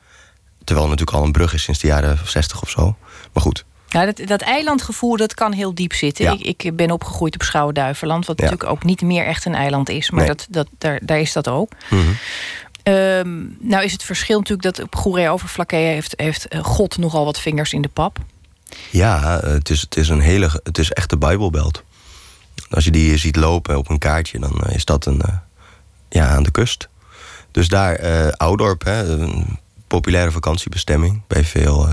Speaker 17: Terwijl het natuurlijk al een brug is sinds de jaren 60 of zo. Maar goed,
Speaker 4: Ja, dat, dat eilandgevoel dat kan heel diep zitten.
Speaker 17: Ja.
Speaker 4: Ik, ik ben opgegroeid op Schouwen-Duiveland, wat
Speaker 17: Ja.
Speaker 4: natuurlijk ook niet meer echt een eiland is. Maar
Speaker 17: Nee.
Speaker 4: dat, dat, daar, daar is dat ook.
Speaker 17: Mhm.
Speaker 4: Ehm, nou is het verschil natuurlijk dat op Goeree Overflakke heeft, heeft eh, God nogal wat vingers in de pap.
Speaker 17: Ja, het is, het is een hele. Het is echt de Bijbelbelt. Als je die ziet lopen op een kaartje, dan eh, is dat een, eh, ja, aan de kust. Dus daar, uh, Oudorp, hè, een populaire vakantiebestemming bij veel,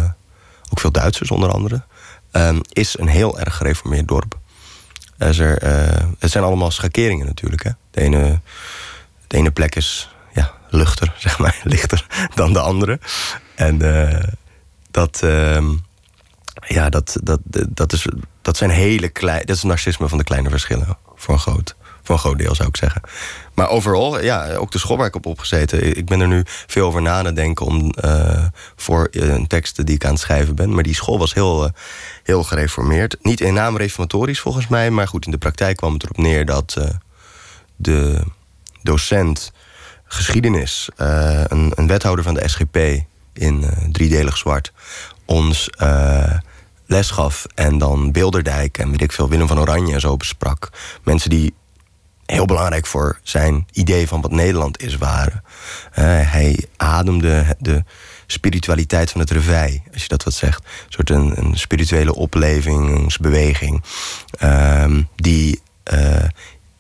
Speaker 17: ook veel Duitsers onder andere, ehm, is een heel erg gereformeerd dorp. Er, het zijn allemaal schakeringen natuurlijk. Hè. De, ene, de ene plek is luchter, zeg maar, lichter dan de andere. En dat, ehm, ja, dat, dat, dat, is, dat zijn hele kleine. Dat is narcisme van de kleine verschillen. Voor een groot, voor een groot deel zou ik zeggen. Maar overal, ja, ook de school waar ik op opgezeten. Ik ben er nu veel over na te denken om, uh, voor een tekst die ik aan het schrijven ben. Maar die school was heel, heel gereformeerd. Niet in naam reformatorisch volgens mij. Maar goed, in de praktijk kwam het erop neer dat de docent geschiedenis, een, een, wethouder van de SGP in driedelig zwart, ons les gaf en dan Bilderdijk en weet ik veel, Willem van Oranje en zo besprak. Mensen die heel belangrijk voor zijn idee van wat Nederland is waren. Uh, hij ademde de spiritualiteit van het revij, als je dat wat zegt. Een soort een, een spirituele oplevingsbeweging. Uh, die uh,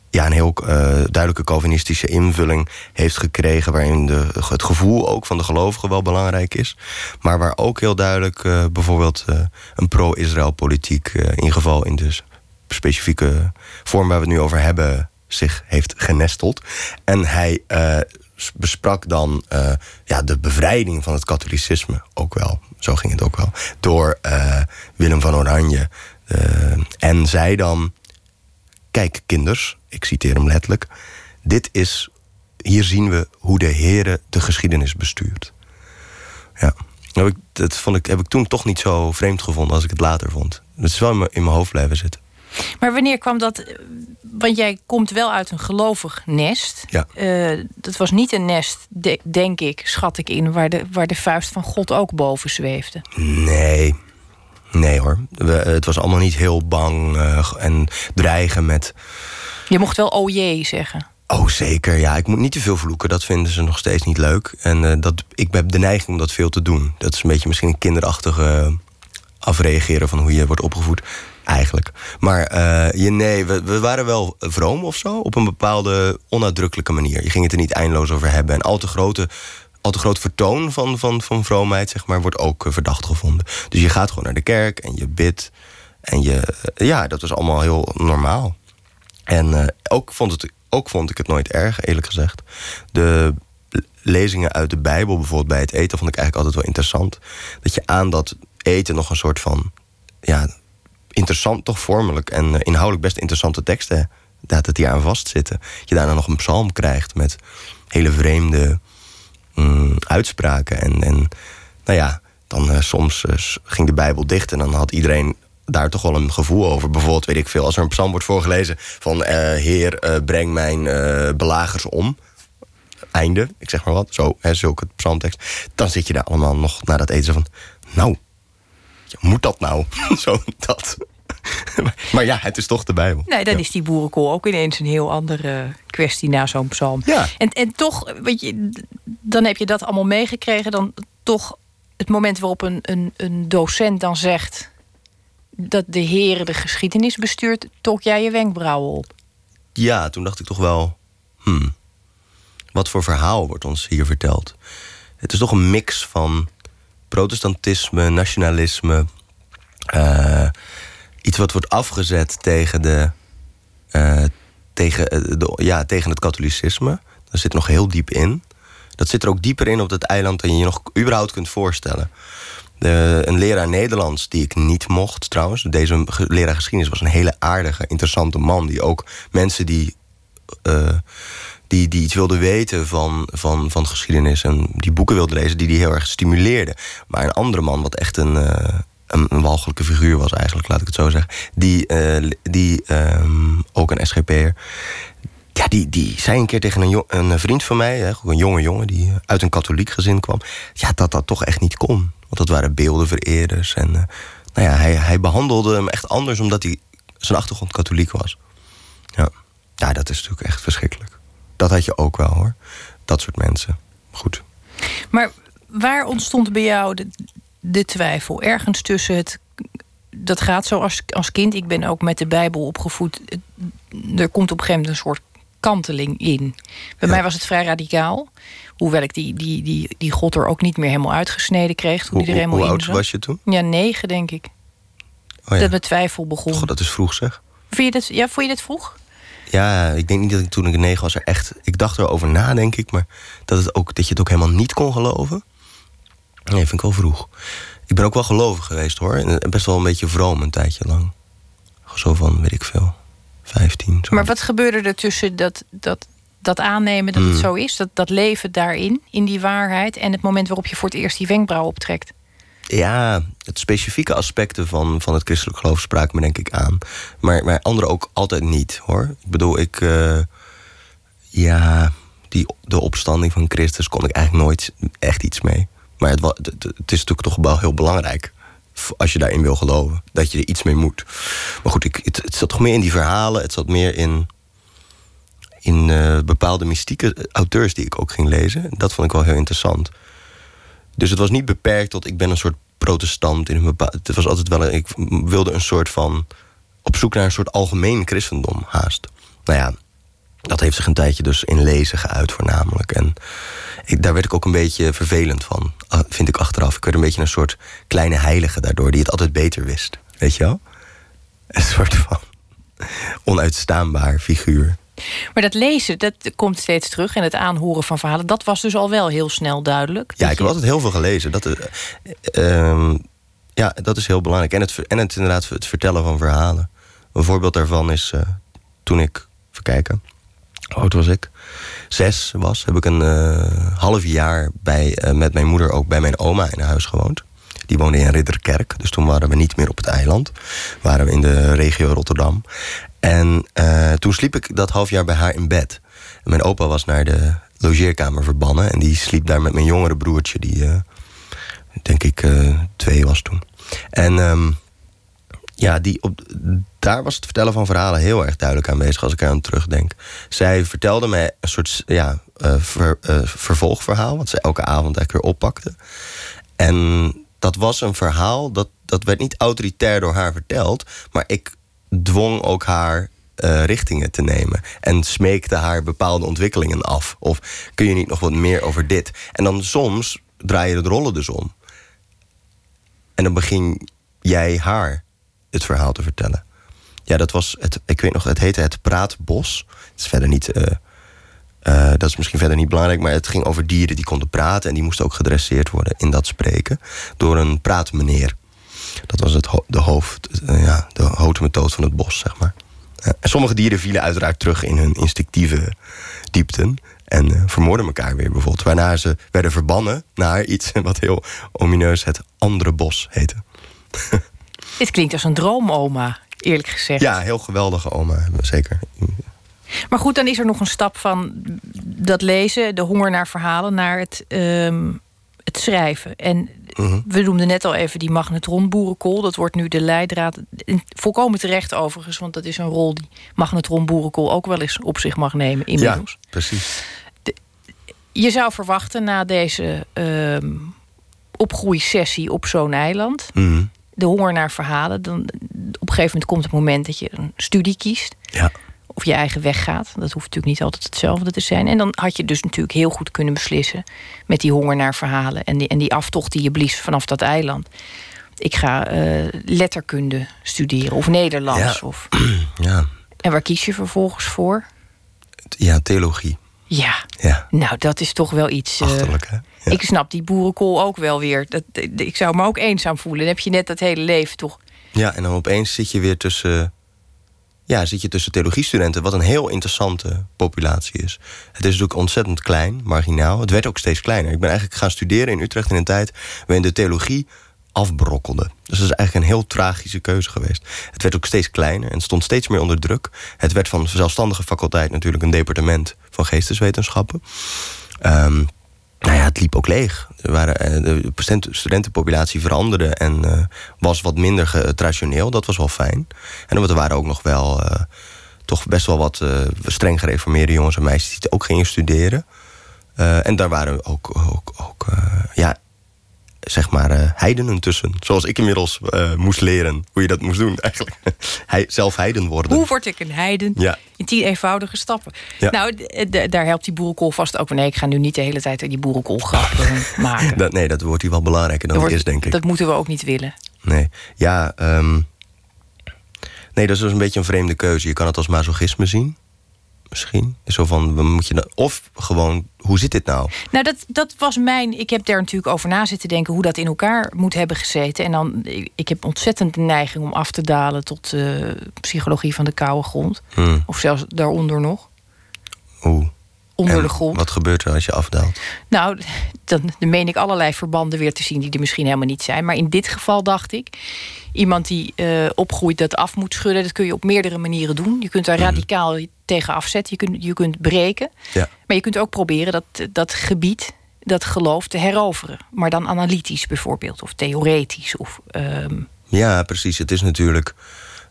Speaker 17: ja, een heel uh, duidelijke Calvinistische invulling heeft gekregen. Waarin de, het gevoel ook van de gelovigen wel belangrijk is. Maar waar ook heel duidelijk uh, bijvoorbeeld uh, een pro-Israël politiek, in geval in de specifieke vorm waar we het nu over hebben, zich heeft genesteld. En hij besprak dan ja, de bevrijding van het katholicisme ook wel. Zo ging het ook wel. Door Willem van Oranje. en zei dan Kijk, kinders, ik citeer hem letterlijk. Dit is, hier zien we hoe de Heere de geschiedenis bestuurt. Ja, dat vond ik, heb ik toen toch niet zo vreemd gevonden als ik het later vond. Het is wel in mijn, in mijn hoofd blijven zitten.
Speaker 4: Maar wanneer kwam dat? Want jij komt wel uit een gelovig nest.
Speaker 17: Ja.
Speaker 4: Uh, dat was niet een nest, de, denk ik, schat ik in, waar de, waar de vuist van God ook boven zweefde.
Speaker 17: Nee, Nee hoor, We, het was allemaal niet heel bang uh, en dreigen met...
Speaker 4: Je mocht wel oh jee zeggen.
Speaker 17: Oh zeker, ja. Ik moet niet te veel vloeken. Dat vinden ze nog steeds niet leuk. En uh, dat, ik heb de neiging om dat veel te doen. Dat is een beetje misschien een kinderachtige afreageren van hoe je wordt opgevoed. Eigenlijk. Maar uh, je, nee, we, we, waren wel vroom of zo. Op een bepaalde onuitdrukkelijke manier. Je ging het er niet eindeloos over hebben. En al te grote al te groot vertoon van, van, van vroomheid, zeg maar, wordt ook uh, verdacht gevonden. Dus je gaat gewoon naar de kerk en je bidt. En je, uh, ja, dat was allemaal heel normaal. En uh, ook, vond het, ook vond ik het nooit erg, eerlijk gezegd. De lezingen uit de Bijbel, bijvoorbeeld bij het eten, vond ik eigenlijk altijd wel interessant. Dat je aan dat eten nog een soort van, ja, interessant, toch vormelijk en inhoudelijk best interessante teksten, dat het hier aan vastzitten. Je daarna nog een psalm krijgt met hele vreemde mm, uitspraken. En, en nou ja, dan uh, soms uh, ging de Bijbel dicht en dan had iedereen daar toch wel een gevoel over. Bijvoorbeeld, weet ik veel, als er een psalm wordt voorgelezen van uh, Heer, breng mijn belagers om. Einde, ik zeg maar wat, zo, hè, zulke psalmtekst. Dan zit je daar allemaal nog naar dat eten van, nou, moet dat nou? zo, dat. maar ja, het is toch de Bijbel.
Speaker 4: Nee, dan is die boerenkool ook ineens een heel andere kwestie na zo'n psalm.
Speaker 17: Ja.
Speaker 4: En, en toch, weet je, dan heb je dat allemaal meegekregen. Dan toch het moment waarop een, een, een docent dan zegt dat de heren de geschiedenis bestuurt, trok jij je wenkbrauwen op.
Speaker 17: Ja, toen dacht ik toch wel, hmm, wat voor verhaal wordt ons hier verteld? Het is toch een mix van protestantisme, nationalisme, uh, iets wat wordt afgezet tegen, de, uh, tegen, de, ja, tegen het katholicisme. Dat zit nog heel diep in. Dat zit er ook dieper in op dat eiland dan je je nog überhaupt kunt voorstellen. De, een leraar Nederlands die ik niet mocht trouwens. Deze leraar geschiedenis was een hele aardige, interessante man. Die ook mensen die, uh, die, die iets wilden weten van, van, van geschiedenis... en die boeken wilden lezen, die die heel erg stimuleerde. Maar een andere man, wat echt een, een, walgelijke figuur was eigenlijk, laat ik het zo zeggen. Die, uh, die um, ook een SGP'er. Ja, die, die zei een keer tegen een, een vriend van mij, een jonge jongen die uit een katholiek gezin kwam, ja, dat dat toch echt niet kon. Want dat waren beeldenvereerders. En uh, nou ja, hij, hij behandelde hem echt anders omdat hij zijn achtergrond katholiek was. Ja. ja, dat is natuurlijk echt verschrikkelijk. Dat had je ook wel hoor. Dat soort mensen. goed.
Speaker 4: Maar waar ontstond bij jou de, de twijfel? Ergens tussen het. Dat gaat zo als, als kind. Ik ben ook met de Bijbel opgevoed. Er komt op een gegeven moment een soort kanteling in. Bij mij was het vrij radicaal. Hoewel ik die, die, die, die God er ook niet meer helemaal uitgesneden kreeg. Toen
Speaker 17: Hoe,
Speaker 4: die er
Speaker 17: hoe,
Speaker 4: helemaal
Speaker 17: hoe
Speaker 4: in
Speaker 17: oud
Speaker 4: zat.
Speaker 17: was je toen?
Speaker 4: Ja, negen denk ik.
Speaker 17: Oh ja.
Speaker 4: Dat mijn twijfel begon.
Speaker 17: God, dat is vroeg zeg.
Speaker 4: Vind je dat, ja, vond je dit vroeg?
Speaker 17: Ja, ik denk niet dat ik toen ik negen was er echt... Ik dacht erover na, denk ik. Maar dat, het ook, dat je het ook helemaal niet kon geloven... Nee, vind ik wel vroeg. Ik ben ook wel gelovig geweest, hoor. En best wel een beetje vroom een tijdje lang. Zo van, weet ik veel, 15. Zo.
Speaker 4: Maar wat gebeurde er tussen dat, dat, dat aannemen dat het
Speaker 17: Hmm.
Speaker 4: zo is? Dat, dat leven daarin, in die waarheid... en het moment waarop je voor het eerst die wenkbrauw optrekt?
Speaker 17: Ja, het specifieke aspecten van, van het christelijk geloof spraken me denk ik aan. Maar, maar anderen ook altijd niet, hoor. Ik bedoel, ik... eh, ja, die, de opstanding van Christus kon ik eigenlijk nooit echt iets mee. Maar het, het, is natuurlijk toch wel heel belangrijk... als je daarin wil geloven, dat je er iets mee moet. Maar goed, ik, het, zat toch meer in die verhalen. Het zat meer in, in eh, bepaalde mystieke auteurs die ik ook ging lezen. Dat vond ik wel heel interessant. Dus het was niet beperkt tot ik ben een soort protestant in. Het was altijd wel. een- Ik wilde een soort van. op zoek naar een soort algemeen christendom haast. Nou ja, dat heeft zich een tijdje dus in lezen geuit voornamelijk. En ik, daar werd ik ook een beetje vervelend van, vind ik achteraf. Ik werd een beetje een soort kleine heilige daardoor, die het altijd beter wist. Weet je wel? Een soort van onuitstaanbaar figuur.
Speaker 4: Maar dat lezen, dat komt steeds terug. En het aanhoren van verhalen, dat was dus al wel heel snel duidelijk.
Speaker 17: Ja, ik heb altijd heel veel gelezen. Dat, eh, ehm, ja, dat is heel belangrijk. En het, en het, inderdaad het vertellen van verhalen. Een voorbeeld daarvan is eh, toen ik, even kijken, oud was ik? Zes was, heb ik een eh, half jaar bij, eh, met mijn moeder ook bij mijn oma in huis gewoond. Die woonde in Ridderkerk, dus toen waren we niet meer op het eiland. Waren we in de regio Rotterdam. En eh, toen sliep ik dat half jaar bij haar in bed. Mijn opa was naar de logeerkamer verbannen. En die sliep daar met mijn jongere broertje, die denk ik twee was toen. En ehm, ja, die op, daar was het vertellen van verhalen heel erg duidelijk aanwezig als ik eraan terugdenk. Zij vertelde mij een soort ja, eh, eh, vervolgverhaal, wat ze elke avond eigenlijk weer oppakte. En dat was een verhaal, dat, dat werd niet autoritair door haar verteld, maar ik dwong ook haar eh, richtingen te nemen. En smeekte haar bepaalde ontwikkelingen af. Of kun je niet nog wat meer over dit? En dan soms draai je de rollen dus om. En dan begin jij haar het verhaal te vertellen. Ja, dat was het. Ik weet nog, het heette het Praatbos. Het is verder niet. eh, eh, dat is misschien verder niet belangrijk, maar het ging over dieren die konden praten en die moesten ook gedresseerd worden in dat spreken door een praatmeneer. Dat was het de hoofd, eh, ja, de hotemethode van het bos, zeg maar. En sommige dieren vielen uiteraard terug in hun instinctieve diepten en vermoorden elkaar weer bijvoorbeeld. Waarna ze werden verbannen naar iets wat heel omineus het andere bos heette.
Speaker 4: Dit klinkt als een droomoma, eerlijk gezegd.
Speaker 17: Ja, heel geweldige oma, zeker.
Speaker 4: Maar goed, dan is er nog een stap van dat lezen, de honger naar verhalen, naar het, ehm, het schrijven. En
Speaker 17: Mhm.
Speaker 4: we noemden net al even die magnetronboerenkool. Dat wordt nu de leidraad. En Volkomen terecht overigens, want dat is een rol die magnetronboerenkool ook wel eens op zich mag nemen inmiddels.
Speaker 17: Ja, precies.
Speaker 4: Je zou verwachten na deze ehm opgroeisessie op zo'n eiland,
Speaker 17: Mhm.
Speaker 4: De honger naar verhalen, dan op een gegeven moment komt het moment dat je een studie kiest.
Speaker 17: Ja.
Speaker 4: Of je eigen weg gaat. Dat hoeft natuurlijk niet altijd hetzelfde te zijn. En dan had je dus natuurlijk heel goed kunnen beslissen met die honger naar verhalen en die, en die aftocht die je blies vanaf dat eiland. Ik ga eh, letterkunde studeren of Nederlands.
Speaker 17: Ja.
Speaker 4: Of,
Speaker 17: Ja,
Speaker 4: en waar kies je vervolgens voor?
Speaker 17: ja theologie.
Speaker 4: Ja,
Speaker 17: Ja.
Speaker 4: nou dat is toch wel iets. eh,
Speaker 17: Achterlijk, hè?
Speaker 4: Ik snap die boerenkool ook wel weer. Dat, ik zou me ook eenzaam voelen. Dan heb je net dat hele leven toch.
Speaker 17: Ja, en dan opeens zit je weer tussen. Ja, zit je tussen theologiestudenten, wat een heel interessante populatie is. Het is natuurlijk ontzettend klein, marginaal. Het werd ook steeds kleiner. Ik ben eigenlijk gaan studeren in Utrecht in een tijd waarin de theologie afbrokkelde. Dus dat is eigenlijk een heel tragische keuze geweest. Het werd ook steeds kleiner en stond steeds meer onder druk. Het werd van zelfstandige faculteit natuurlijk een departement van geesteswetenschappen. Ehm, nou ja, het liep ook leeg. Eh, de student- studentenpopulatie veranderde en eh, was wat minder traditioneel. Dat was wel fijn. En er waren ook nog wel eh, toch best wel wat streng gereformeerde jongens en meisjes die ook gingen studeren. En daar waren ook, ook, ook ja, zeg maar, eh, heidenen tussen. Zoals ik inmiddels eh, moest leren hoe je dat moest doen eigenlijk. Hij, zelf heiden worden.
Speaker 4: Hoe word ik een heiden?
Speaker 17: Ja.
Speaker 4: In tien eenvoudige stappen.
Speaker 17: Ja.
Speaker 4: Nou, daar helpt die boerenkool vast ook. Nee, ik ga nu niet de hele tijd die boerenkool grappen maken.
Speaker 17: Dat, nee, dat wordt hier wel belangrijker dan het is, denk ik.
Speaker 4: Dat moeten we ook niet willen.
Speaker 17: Nee, ja, ehm, nee, dat is dus een beetje een vreemde keuze. Je kan het als masochisme zien, misschien. Zo van, moet je dan, of gewoon, hoe zit dit nou?
Speaker 4: Nou, dat, dat was mijn. Ik heb daar natuurlijk over na zitten denken hoe dat in elkaar moet hebben gezeten. En dan, ik, heb ontzettend de neiging om af te dalen tot eh, psychologie van de koude grond.
Speaker 17: Hmm.
Speaker 4: Of zelfs daaronder nog.
Speaker 17: Hoe?
Speaker 4: Onder
Speaker 17: En
Speaker 4: de grond.
Speaker 17: Wat gebeurt er als je afdaalt?
Speaker 4: Nou, dan, dan meen ik allerlei verbanden weer te zien die er misschien helemaal niet zijn. Maar in dit geval dacht ik, iemand die eh, opgroeit dat af moet schudden, dat kun je op meerdere manieren doen. Je kunt daar radicaal tegen afzetten, je kunt, je kunt breken.
Speaker 17: Ja.
Speaker 4: Maar je kunt ook proberen dat, dat gebied, dat geloof te heroveren. Maar dan analytisch bijvoorbeeld, of theoretisch. Of, ehm,
Speaker 17: Ja, precies. Het is natuurlijk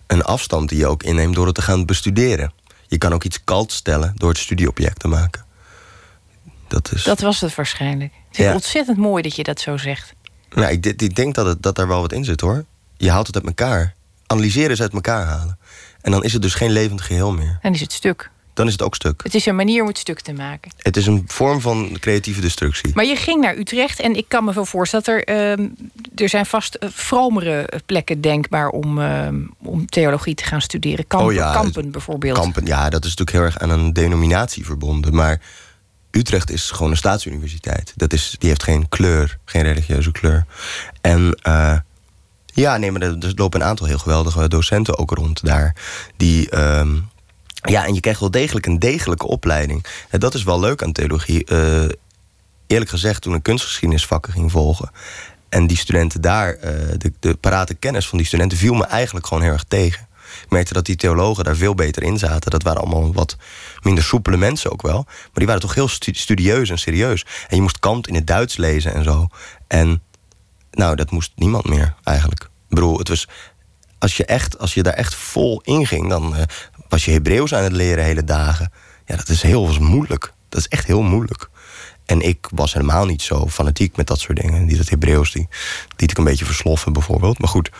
Speaker 17: een afstand die je ook inneemt door het te gaan bestuderen. Je kan ook iets kalt stellen door het studieobject te maken. Dat is.
Speaker 4: dat was het waarschijnlijk. Het is
Speaker 17: Ja.
Speaker 4: ontzettend mooi dat je dat zo zegt.
Speaker 17: Nou, ik, ik denk dat, het, dat daar wel wat in zit hoor. Je haalt het uit elkaar. Analyseren is uit elkaar halen. En dan is het dus geen levend geheel meer.
Speaker 4: Dan is het stuk.
Speaker 17: Dan is het ook stuk.
Speaker 4: Het is een manier om het stuk te maken.
Speaker 17: Het is een vorm van creatieve destructie.
Speaker 4: Maar je ging naar Utrecht en ik kan me wel voorstellen dat er... ehm, er zijn vast eh, vromere plekken denkbaar om, ehm, om theologie te gaan studeren. Kampen,
Speaker 17: Oh ja,
Speaker 4: kampen bijvoorbeeld.
Speaker 17: Kampen, ja, dat is natuurlijk heel erg aan een denominatie verbonden. Maar Utrecht is gewoon een staatsuniversiteit. Dat is, die heeft geen kleur, geen religieuze kleur. En eh, ja, nee, maar er, lopen een aantal heel geweldige docenten ook rond daar. Die, ehm, ja, en je krijgt wel degelijk een degelijke opleiding. En dat is wel leuk aan theologie. Eh, eerlijk gezegd, toen ik kunstgeschiedenisvakken ging volgen... en die studenten daar, eh, de, de parate kennis van die studenten... viel me eigenlijk gewoon heel erg tegen. Ik merkte dat die theologen daar veel beter in zaten. Dat waren allemaal wat minder soepele mensen ook wel. Maar die waren toch heel stu- studieus en serieus. En je moest Kant in het Duits lezen en zo. En nou, dat moest niemand meer eigenlijk. Ik bedoel, het was... Als je, echt, als je daar echt vol in ging, dan eh, was je Hebreeuws aan het leren hele dagen. Ja, dat is heel moeilijk. Dat is echt heel moeilijk. En ik was helemaal niet zo fanatiek met dat soort dingen. Die dat Hebreeuws, die liet ik een beetje versloffen bijvoorbeeld. Maar goed,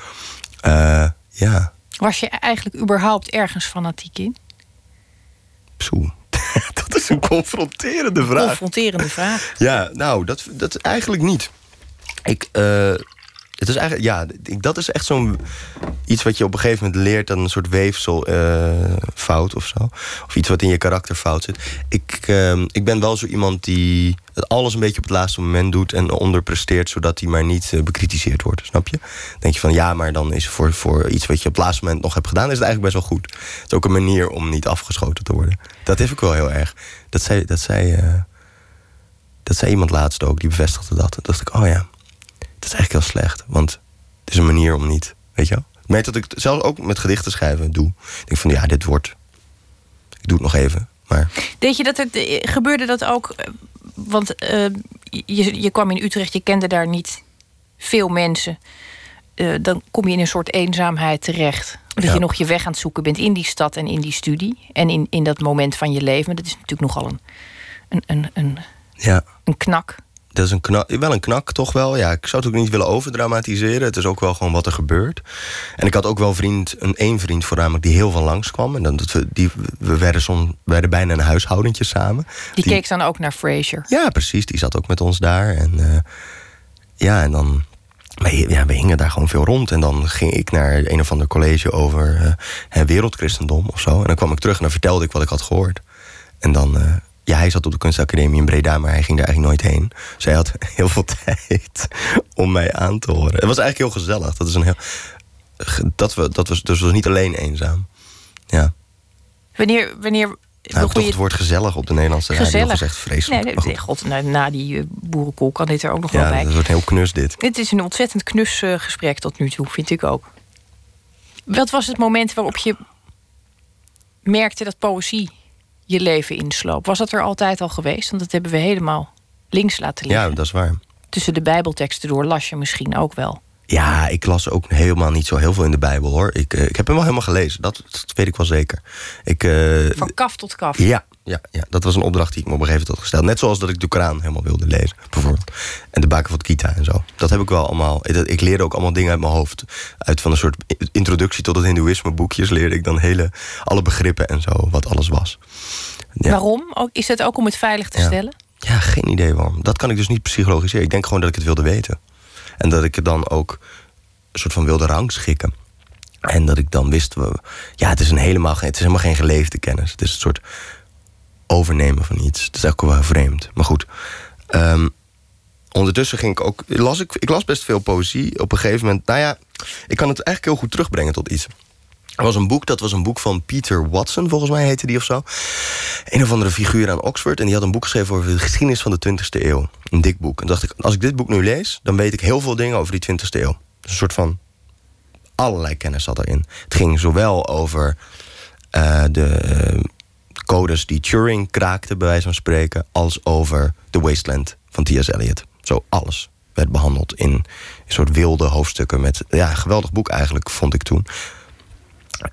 Speaker 17: eh, ja,
Speaker 4: Was je eigenlijk überhaupt ergens fanatiek in?
Speaker 17: Poeh. dat is een confronterende vraag.
Speaker 4: Confronterende vraag.
Speaker 17: Ja, nou, dat, dat eigenlijk niet. Ik, eh, het is eigenlijk, ja, dat is echt zo'n iets wat je op een gegeven moment leert, dan een soort weefsel eh, fout of zo. Of iets wat in je karakter fout zit. Ik, eh, ik ben wel zo iemand die alles een beetje op het laatste moment doet en onderpresteert, zodat hij maar niet eh, bekritiseerd wordt. Snap je? Dan denk je van ja, maar dan is voor, voor iets wat je op het laatste moment nog hebt gedaan, is het eigenlijk best wel goed. Het is ook een manier om niet afgeschoten te worden. Dat heb ik wel heel erg. Dat zei, dat zei, eh, dat zei iemand laatst ook, die bevestigde dat. Toen dacht ik, oh ja, dat is eigenlijk heel slecht. Want het is een manier om niet, weet je wel. Ik merk dat ik het zelfs ook met gedichten schrijven doe. Ik denk van, ja, dit wordt... Ik doe het nog even, maar...
Speaker 4: Deed je dat het, eh, gebeurde dat ook? eh, Want eh, je, je kwam in Utrecht, je kende daar niet veel mensen. Dan kom je in een soort eenzaamheid terecht. Dat
Speaker 17: Ja.
Speaker 4: je nog je weg aan het zoeken bent in die stad en in die studie. En in, in dat moment van je leven. Dat is natuurlijk nogal een, een, een, een,
Speaker 17: Ja,
Speaker 4: een knak.
Speaker 17: Dat is een knak, wel een knak toch wel. Ja, ik zou het ook niet willen overdramatiseren. Het is ook wel gewoon wat er gebeurt. En ik had ook wel vriend, een één vriend voornamelijk die heel van langs kwam. En dan, dat we, die, we werden, we werden bijna een huishoudentje samen.
Speaker 4: Die, keek dan ook naar Fraser.
Speaker 17: Ja, precies. Die zat ook met ons daar. En eh, ja, en dan. Ja, we hingen daar gewoon veel rond. En dan ging ik naar een of ander college over eh, wereldchristendom of zo. En dan kwam ik terug en dan vertelde ik wat ik had gehoord. En dan. eh, ja, hij zat op de kunstacademie in Breda, maar hij ging daar eigenlijk nooit heen. Dus hij had heel veel tijd om mij aan te horen. Het was eigenlijk heel gezellig. Dat is een heel. Dat, we, dat was dus was niet alleen eenzaam. Ja.
Speaker 4: Wanneer, wanneer
Speaker 17: Nou, toch
Speaker 4: je
Speaker 17: het woord gezellig op de Nederlandse radio. Dat is echt vreselijk.
Speaker 4: Nee, nee, god, na, na die eh, boerenkool kan dit er ook nog wel
Speaker 17: Ja,
Speaker 4: bij.
Speaker 17: dat wordt heel knus dit.
Speaker 4: Het is een ontzettend knus eh, gesprek tot nu toe, vind ik ook. Wat was het moment waarop je merkte dat poëzie je leven insloop? Was dat er altijd al geweest? Want dat hebben we helemaal links laten liggen.
Speaker 17: Ja, dat is waar.
Speaker 4: Tussen de bijbelteksten door las je misschien ook wel.
Speaker 17: Ja, ik las ook helemaal niet zo heel veel in de Bijbel hoor. Ik, eh, ik heb hem wel helemaal gelezen, dat, dat weet ik wel zeker. Ik, eh,
Speaker 4: Van kaf tot kaf.
Speaker 17: ja, ja, ja, dat was een opdracht die ik me op een gegeven moment had gesteld. Net zoals dat ik de Koran helemaal wilde lezen, bijvoorbeeld. En de Baken van Kita en zo. Dat heb ik wel allemaal. Ik leerde ook allemaal dingen uit mijn hoofd. Uit van een soort introductie tot het Hindoeïsme boekjes leerde ik dan hele, alle begrippen en zo, wat alles was. Ja.
Speaker 4: Waarom? Is het ook om het veilig te
Speaker 17: Ja.
Speaker 4: stellen?
Speaker 17: Ja, geen idee waarom. Dat kan ik dus niet psychologiseren. Ik denk gewoon dat ik het wilde weten. En dat ik het dan ook een soort van wilde rangschikken. En dat ik dan wist, ja, het is, een helemaal, het is helemaal geen geleefde kennis. Het is een soort overnemen van iets. Het is ook wel vreemd. Maar goed. Ehm, ondertussen ging ik ook. Las ik, ik las best veel poëzie. Op een gegeven moment. Nou ja, ik kan het eigenlijk heel goed terugbrengen tot iets. Er was een boek, dat was een boek van Peter Watson, volgens mij heette die of zo. Een of andere figuur aan Oxford. En die had een boek geschreven over de geschiedenis van de 20e eeuw. Een dik boek. En dacht ik, als ik dit boek nu lees, dan weet ik heel veel dingen over die 20e eeuw. Dus een soort van allerlei kennis zat erin. Het ging zowel over eh, de codes die Turing kraakte, bij wijze van spreken, als over The Wasteland van T.S. Eliot. Zo alles werd behandeld in een soort wilde hoofdstukken met ja, een geweldig boek eigenlijk, vond ik toen.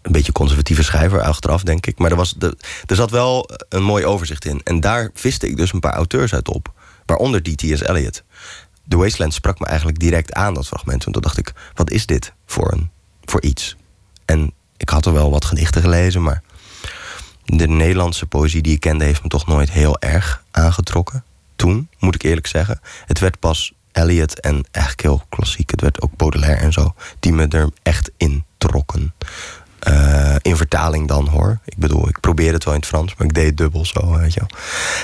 Speaker 17: Een beetje conservatieve schrijver achteraf, denk ik. Maar er, was de, er zat wel een mooi overzicht in. En daar viste ik dus een paar auteurs uit op. Waaronder die T.S. Eliot. The Wasteland sprak me eigenlijk direct aan, dat fragment. Want toen dacht ik, wat is dit voor, een, voor iets? En ik had er wel wat gedichten gelezen, maar... de Nederlandse poëzie die ik kende... heeft me toch nooit heel erg aangetrokken. Toen, moet ik eerlijk zeggen. Het werd pas Eliot en eigenlijk heel klassiek. Het werd ook Baudelaire en zo. Die me er echt in trokken. Eh, in vertaling dan hoor. Ik bedoel, ik probeerde het wel in het Frans, maar ik deed het dubbel zo, weet je wel.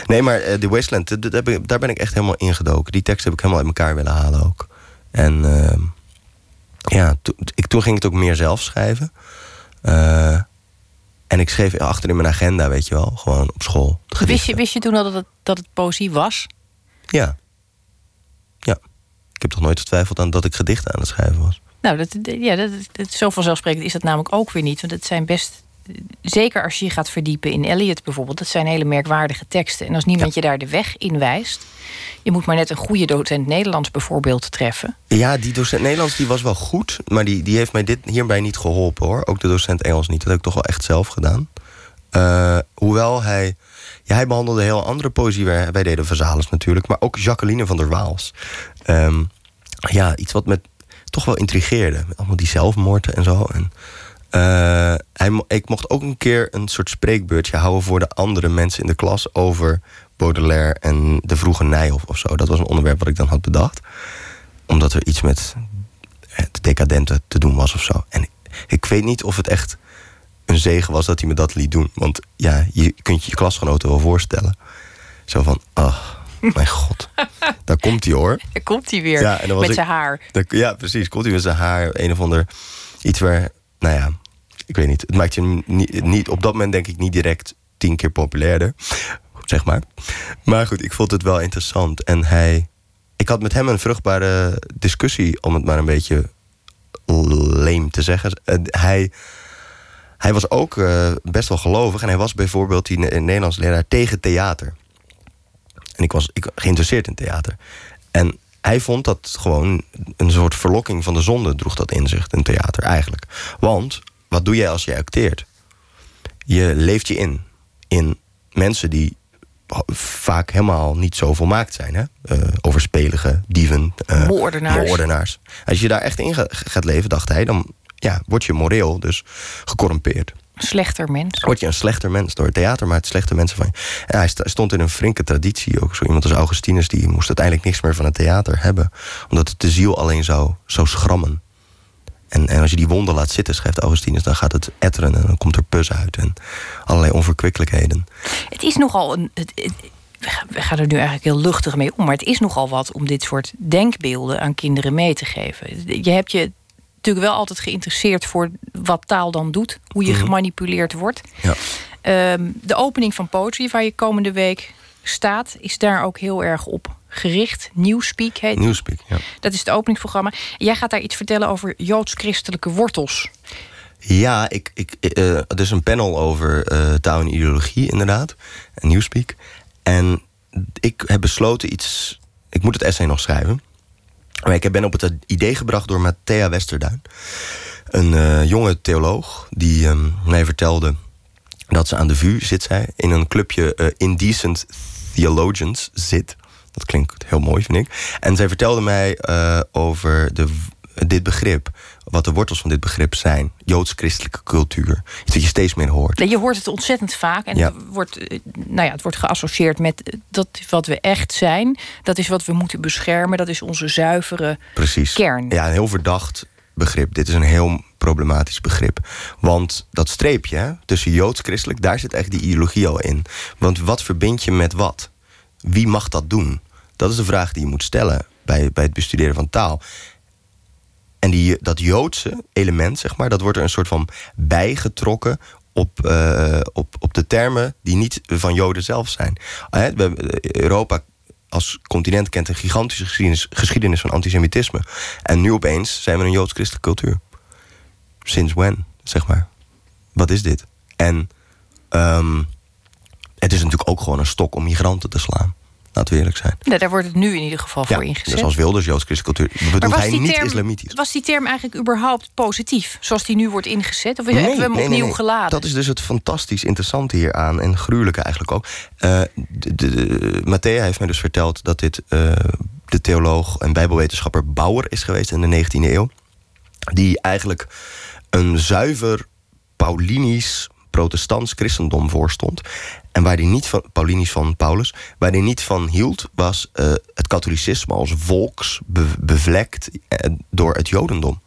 Speaker 17: Nee, maar eh, The Wasteland, daar ben ik echt helemaal ingedoken. Die tekst heb ik helemaal uit elkaar willen halen ook. En ehm, ja, ik, toen ging ik het ook meer zelf schrijven. En ik schreef achter in mijn agenda, weet je wel, gewoon op school.
Speaker 4: Wist je, wist je toen al dat het, dat het poëzie was?
Speaker 17: Ja. Ja. Ik heb toch nooit getwijfeld aan dat ik gedichten aan het schrijven was.
Speaker 4: Nou, dat, ja, dat, dat, zo vanzelfsprekend is dat namelijk ook weer niet. Want het zijn best, zeker als je je gaat verdiepen in Eliot bijvoorbeeld... dat zijn hele merkwaardige teksten. En als niemand je daar de weg in wijst... je moet maar net een goede docent Nederlands bijvoorbeeld treffen...
Speaker 17: Ja, die docent Nederlands die was wel goed, maar die, die heeft mij dit hierbij niet geholpen hoor. Ook de docent Engels niet. Dat heb ik toch wel echt zelf gedaan. Eh, hoewel hij. Ja, hij behandelde heel andere poëzie. Wij, wij deden Verzalis natuurlijk, maar ook Jacqueline van der Waals. Ehm, ja, iets wat me toch wel intrigeerde. Met allemaal die zelfmoorden en zo. En, eh, hij, ik mocht ook een keer een soort spreekbeurtje houden voor de andere mensen in de klas over Baudelaire en de vroege Nijhoff of zo. Dat was een onderwerp wat ik dan had bedacht omdat er iets met het decadente te doen was of zo. En ik weet niet of het echt een zegen was dat hij me dat liet doen. Want ja, je kunt je je klasgenoten wel voorstellen. Zo van, ach, mijn god. Daar komt hij hoor.
Speaker 4: Daar komt hij weer,
Speaker 17: Ja,
Speaker 4: met zijn haar.
Speaker 17: Daar- ja, precies. Komt hij met zijn haar. Een of ander iets waar, nou ja, ik weet niet. Het maakt je niet, niet op dat moment denk ik niet direct tien keer populairder. Zeg maar. Maar goed, ik vond het wel interessant. En hij, ik had met hem een vruchtbare discussie, om het maar een beetje leem te zeggen. Hij, hij was ook eh, best wel gelovig. En hij was bijvoorbeeld die Ne- Nederlands leraar tegen theater. En ik was ik, geïnteresseerd in theater. En hij vond dat gewoon een soort verlokking van de zonde droeg dat in zich, theater eigenlijk. Want wat doe jij als je acteert? Je leeft je in. In mensen die vaak helemaal niet zo volmaakt zijn. Hè? Eh, overspelige, dieven,
Speaker 4: Moordenaars.
Speaker 17: moordenaars. Als je daar echt in ga- gaat leven, dacht hij, dan ja, word je moreel dus gecorrumpeerd
Speaker 4: Slechter mens.
Speaker 17: word je een slechter mens door het theater, maakt slechte mensen van je. En hij st- stond in een flinke traditie ook. Zo iemand als Augustinus, die moest uiteindelijk niks meer van het theater hebben. Omdat het de ziel alleen zou, zou schrammen. En, en als je die wonden laat zitten, schrijft Augustinus, dan gaat het etteren en dan komt er pus uit en allerlei onverkwikkelijkheden.
Speaker 4: Het is nogal een. Het, het- we gaan- we gaan er nu eigenlijk heel luchtig mee om, maar het is nogal wat om dit soort denkbeelden aan kinderen mee te geven. Je hebt je natuurlijk wel altijd geïnteresseerd voor wat taal dan doet, hoe je
Speaker 17: Mhm.
Speaker 4: gemanipuleerd wordt.
Speaker 17: Ja.
Speaker 4: Ehm, de opening van Poetry, waar je komende week staat, is daar ook heel erg op gericht. Newspeak heet.
Speaker 17: Newspeak, ja.
Speaker 4: Dat is het openingsprogramma. Jij gaat daar iets vertellen over joods-christelijke wortels.
Speaker 17: Ja, ik, ik, eh, er is een panel over eh, taal en ideologie, inderdaad. En Newspeak. En ik heb besloten iets... Ik moet het essay nog schrijven. Maar ik ben op het idee gebracht door Matthea Westerduin. Een jonge theoloog die ehm, mij vertelde... dat ze aan de VU zit zij, in een clubje Indecent Theologians zit. Dat klinkt heel mooi, vind ik. En zij vertelde mij eh, over de, dit begrip, wat de wortels van dit begrip zijn. Joods-christelijke cultuur. Iets wat je steeds meer hoort.
Speaker 4: Je hoort het ontzettend vaak en
Speaker 17: Ja.
Speaker 4: het, wordt, eh, nou ja, het wordt geassocieerd met eh, dat wat we echt zijn. Dat is wat we moeten beschermen. Dat is onze zuivere
Speaker 17: Precies.
Speaker 4: kern.
Speaker 17: Ja, een heel verdacht begrip. Dit is een heel problematisch begrip. Want dat streepje hè, tussen joods-christelijk, daar zit echt die ideologie al in. Want wat verbind je met wat? Wie mag dat doen? Dat is de vraag die je moet stellen bij, bij het bestuderen van taal. En die, dat Joodse element, zeg maar, dat wordt er een soort van bijgetrokken op, eh, op, op de termen die niet van Joden zelf zijn. Eh, hebben- Europa als continent kent een gigantische geschiedenis, geschiedenis van antisemitisme. En nu opeens zijn we een Joods-christelijke cultuur. Sinds when, zeg maar? Wat is dit? En ehm, het is natuurlijk ook gewoon een stok om migranten te slaan. Laten we eerlijk zijn.
Speaker 4: Daar wordt het nu in ieder geval voor ingezet.
Speaker 17: dus als Wilders Joods-christelijke cultuur... Bedoelt hij niet
Speaker 4: term-
Speaker 17: islamitisch.
Speaker 4: Was die term eigenlijk überhaupt positief, zoals die nu wordt ingezet? Of hebben we hem opnieuw geladen?
Speaker 17: Dat is dus het fantastisch interessante hieraan. En gruwelijke eigenlijk ook. Eh de, de, de- Matthea heeft mij dus verteld dat dit eh, de theoloog en bijbelwetenschapper Bauer is geweest in de 19e eeuw. Die eigenlijk een zuiver Paulinisch protestants christendom voorstond. En waar hij niet van, Paulinisch van Paulus, waar hij niet van hield, was eh, het katholicisme als volks be- bevlekt eh, door het jodendom.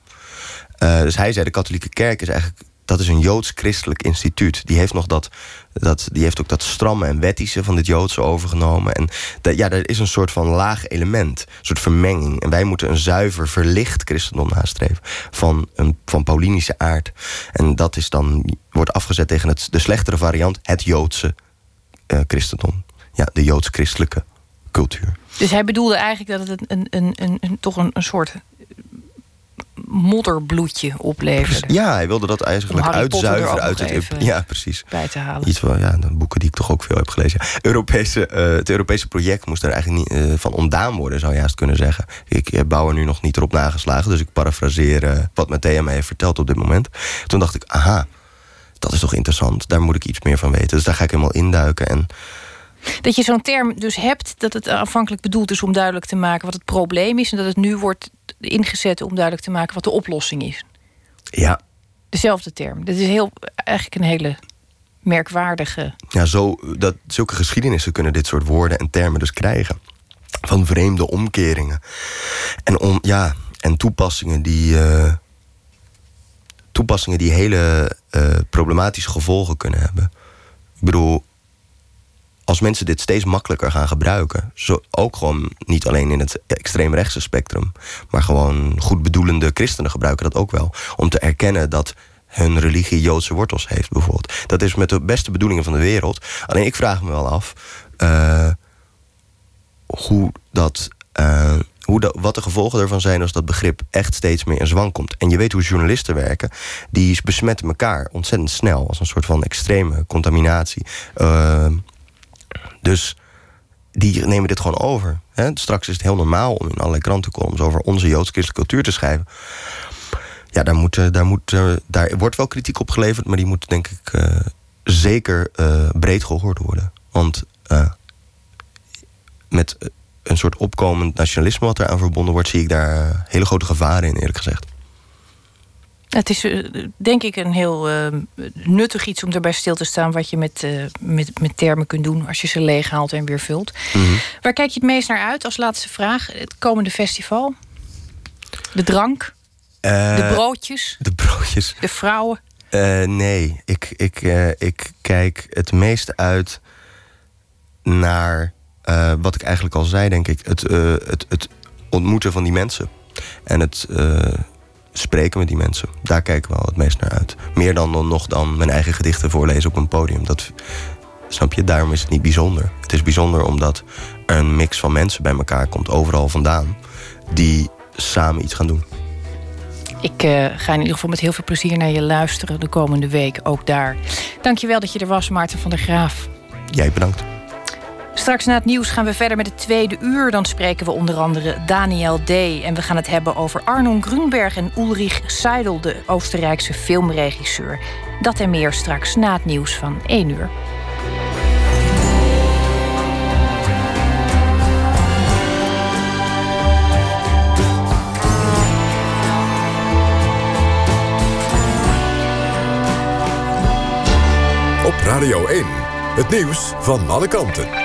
Speaker 17: Eh, dus hij zei, de katholieke kerk is eigenlijk... dat is een joods-christelijk instituut. Die heeft, nog dat, dat, die heeft ook dat stramme en wettische van dit joodse overgenomen. En dat, ja, er is een soort van laag element, een soort vermenging. En wij moeten een zuiver, verlicht christendom nastreven... van, een, van Paulinische aard. En dat is dan, wordt afgezet tegen het, de slechtere variant... het joodse eh, christendom. Ja, de joods-christelijke cultuur.
Speaker 4: Dus hij bedoelde eigenlijk dat het een, een, een, een, toch een, een soort modderbloedje opleverde.
Speaker 17: Ja, hij wilde dat eigenlijk
Speaker 4: er
Speaker 17: uitzuiveren uit het...
Speaker 4: even
Speaker 17: Ja, precies.
Speaker 4: bij te halen.
Speaker 17: Iets van, ja, de boeken die ik toch ook veel heb gelezen. Ja. Europese, eh, het Europese project moest er eigenlijk niet eh, van ontdaan worden, zou je haast kunnen zeggen. Ik heb Bauer nu nog niet erop nageslagen, dus ik parafraseer eh, wat Matthea mij heeft verteld op dit moment. Toen dacht ik, aha, dat is toch interessant, daar moet ik iets meer van weten. Dus daar ga ik helemaal induiken. En
Speaker 4: Dat je zo'n term dus hebt, dat het aanvankelijk bedoeld is om duidelijk te maken wat het probleem is. En dat het nu wordt ingezet om duidelijk te maken wat de oplossing is.
Speaker 17: ja,
Speaker 4: Dezelfde term. Dat is heel, eigenlijk een hele merkwaardige.
Speaker 17: ja zo, dat, zulke geschiedenissen kunnen dit soort woorden en termen dus krijgen. Van vreemde omkeringen. En, om, ja, en toepassingen die. eh, toepassingen die hele eh, problematische gevolgen kunnen hebben. Ik bedoel, als mensen dit steeds makkelijker gaan gebruiken, zo, ook gewoon niet alleen in het extreemrechtse spectrum, maar gewoon goedbedoelende christenen gebruiken dat ook wel. Om te erkennen dat hun religie Joodse wortels heeft, bijvoorbeeld. Dat is met de beste bedoelingen van de wereld. Alleen ik vraag me wel af eh, hoe dat. eh, hoe wat de gevolgen ervan zijn als dat begrip echt steeds meer in zwang komt. En je weet hoe journalisten werken. Die besmetten elkaar ontzettend snel. Als een soort van extreme contaminatie. Eh, dus die nemen dit gewoon over. Hè? Straks is het heel normaal om in allerlei krantencolumns... over onze joods-christelijke cultuur te schrijven. Ja, daar, moet, eh, daar, moet, eh, daar wordt wel kritiek op geleverd... maar die moet denk ik eh, zeker breed gehoord worden. Want met een soort opkomend nationalisme... wat eraan verbonden wordt... zie ik daar hele grote gevaren in, eerlijk gezegd.
Speaker 4: Het is eh, denk ik een heel eh, nuttig iets om erbij stil te staan... wat je met, eh, met, met termen kunt doen als je ze leeghaalt en weer vult. Waar kijk je het meest naar uit als laatste vraag? Het komende festival? De drank?
Speaker 17: Eh,
Speaker 4: de broodjes?
Speaker 17: De broodjes.
Speaker 4: De vrouwen?
Speaker 17: Eh, nee, ik, ik, eh, ik kijk het meest uit naar eh, wat ik eigenlijk al zei, denk ik. Het, eh, het, het ontmoeten van die mensen. En het eh, spreken met die mensen. Daar kijk ik wel het meest naar uit. Meer dan, dan nog dan mijn eigen gedichten voorlezen op een podium. Dat, snap je? Daarom is het niet bijzonder. Het is bijzonder omdat er een mix van mensen bij elkaar komt, overal vandaan, die samen iets gaan doen.
Speaker 4: Ik eh, ga in ieder geval met heel veel plezier naar je luisteren de komende week, ook daar. Dankjewel dat je er was, Maarten van der Graaf.
Speaker 17: Jij bedankt.
Speaker 4: Straks na het nieuws gaan we verder met het tweede uur. Dan spreken we onder andere Daniel D. En we gaan het hebben over Arnon Grunberg en Ulrich Seidel... de Oostenrijkse filmregisseur. Dat en meer straks na het nieuws van 1 uur.
Speaker 2: Op Radio 1, het nieuws van alle kanten.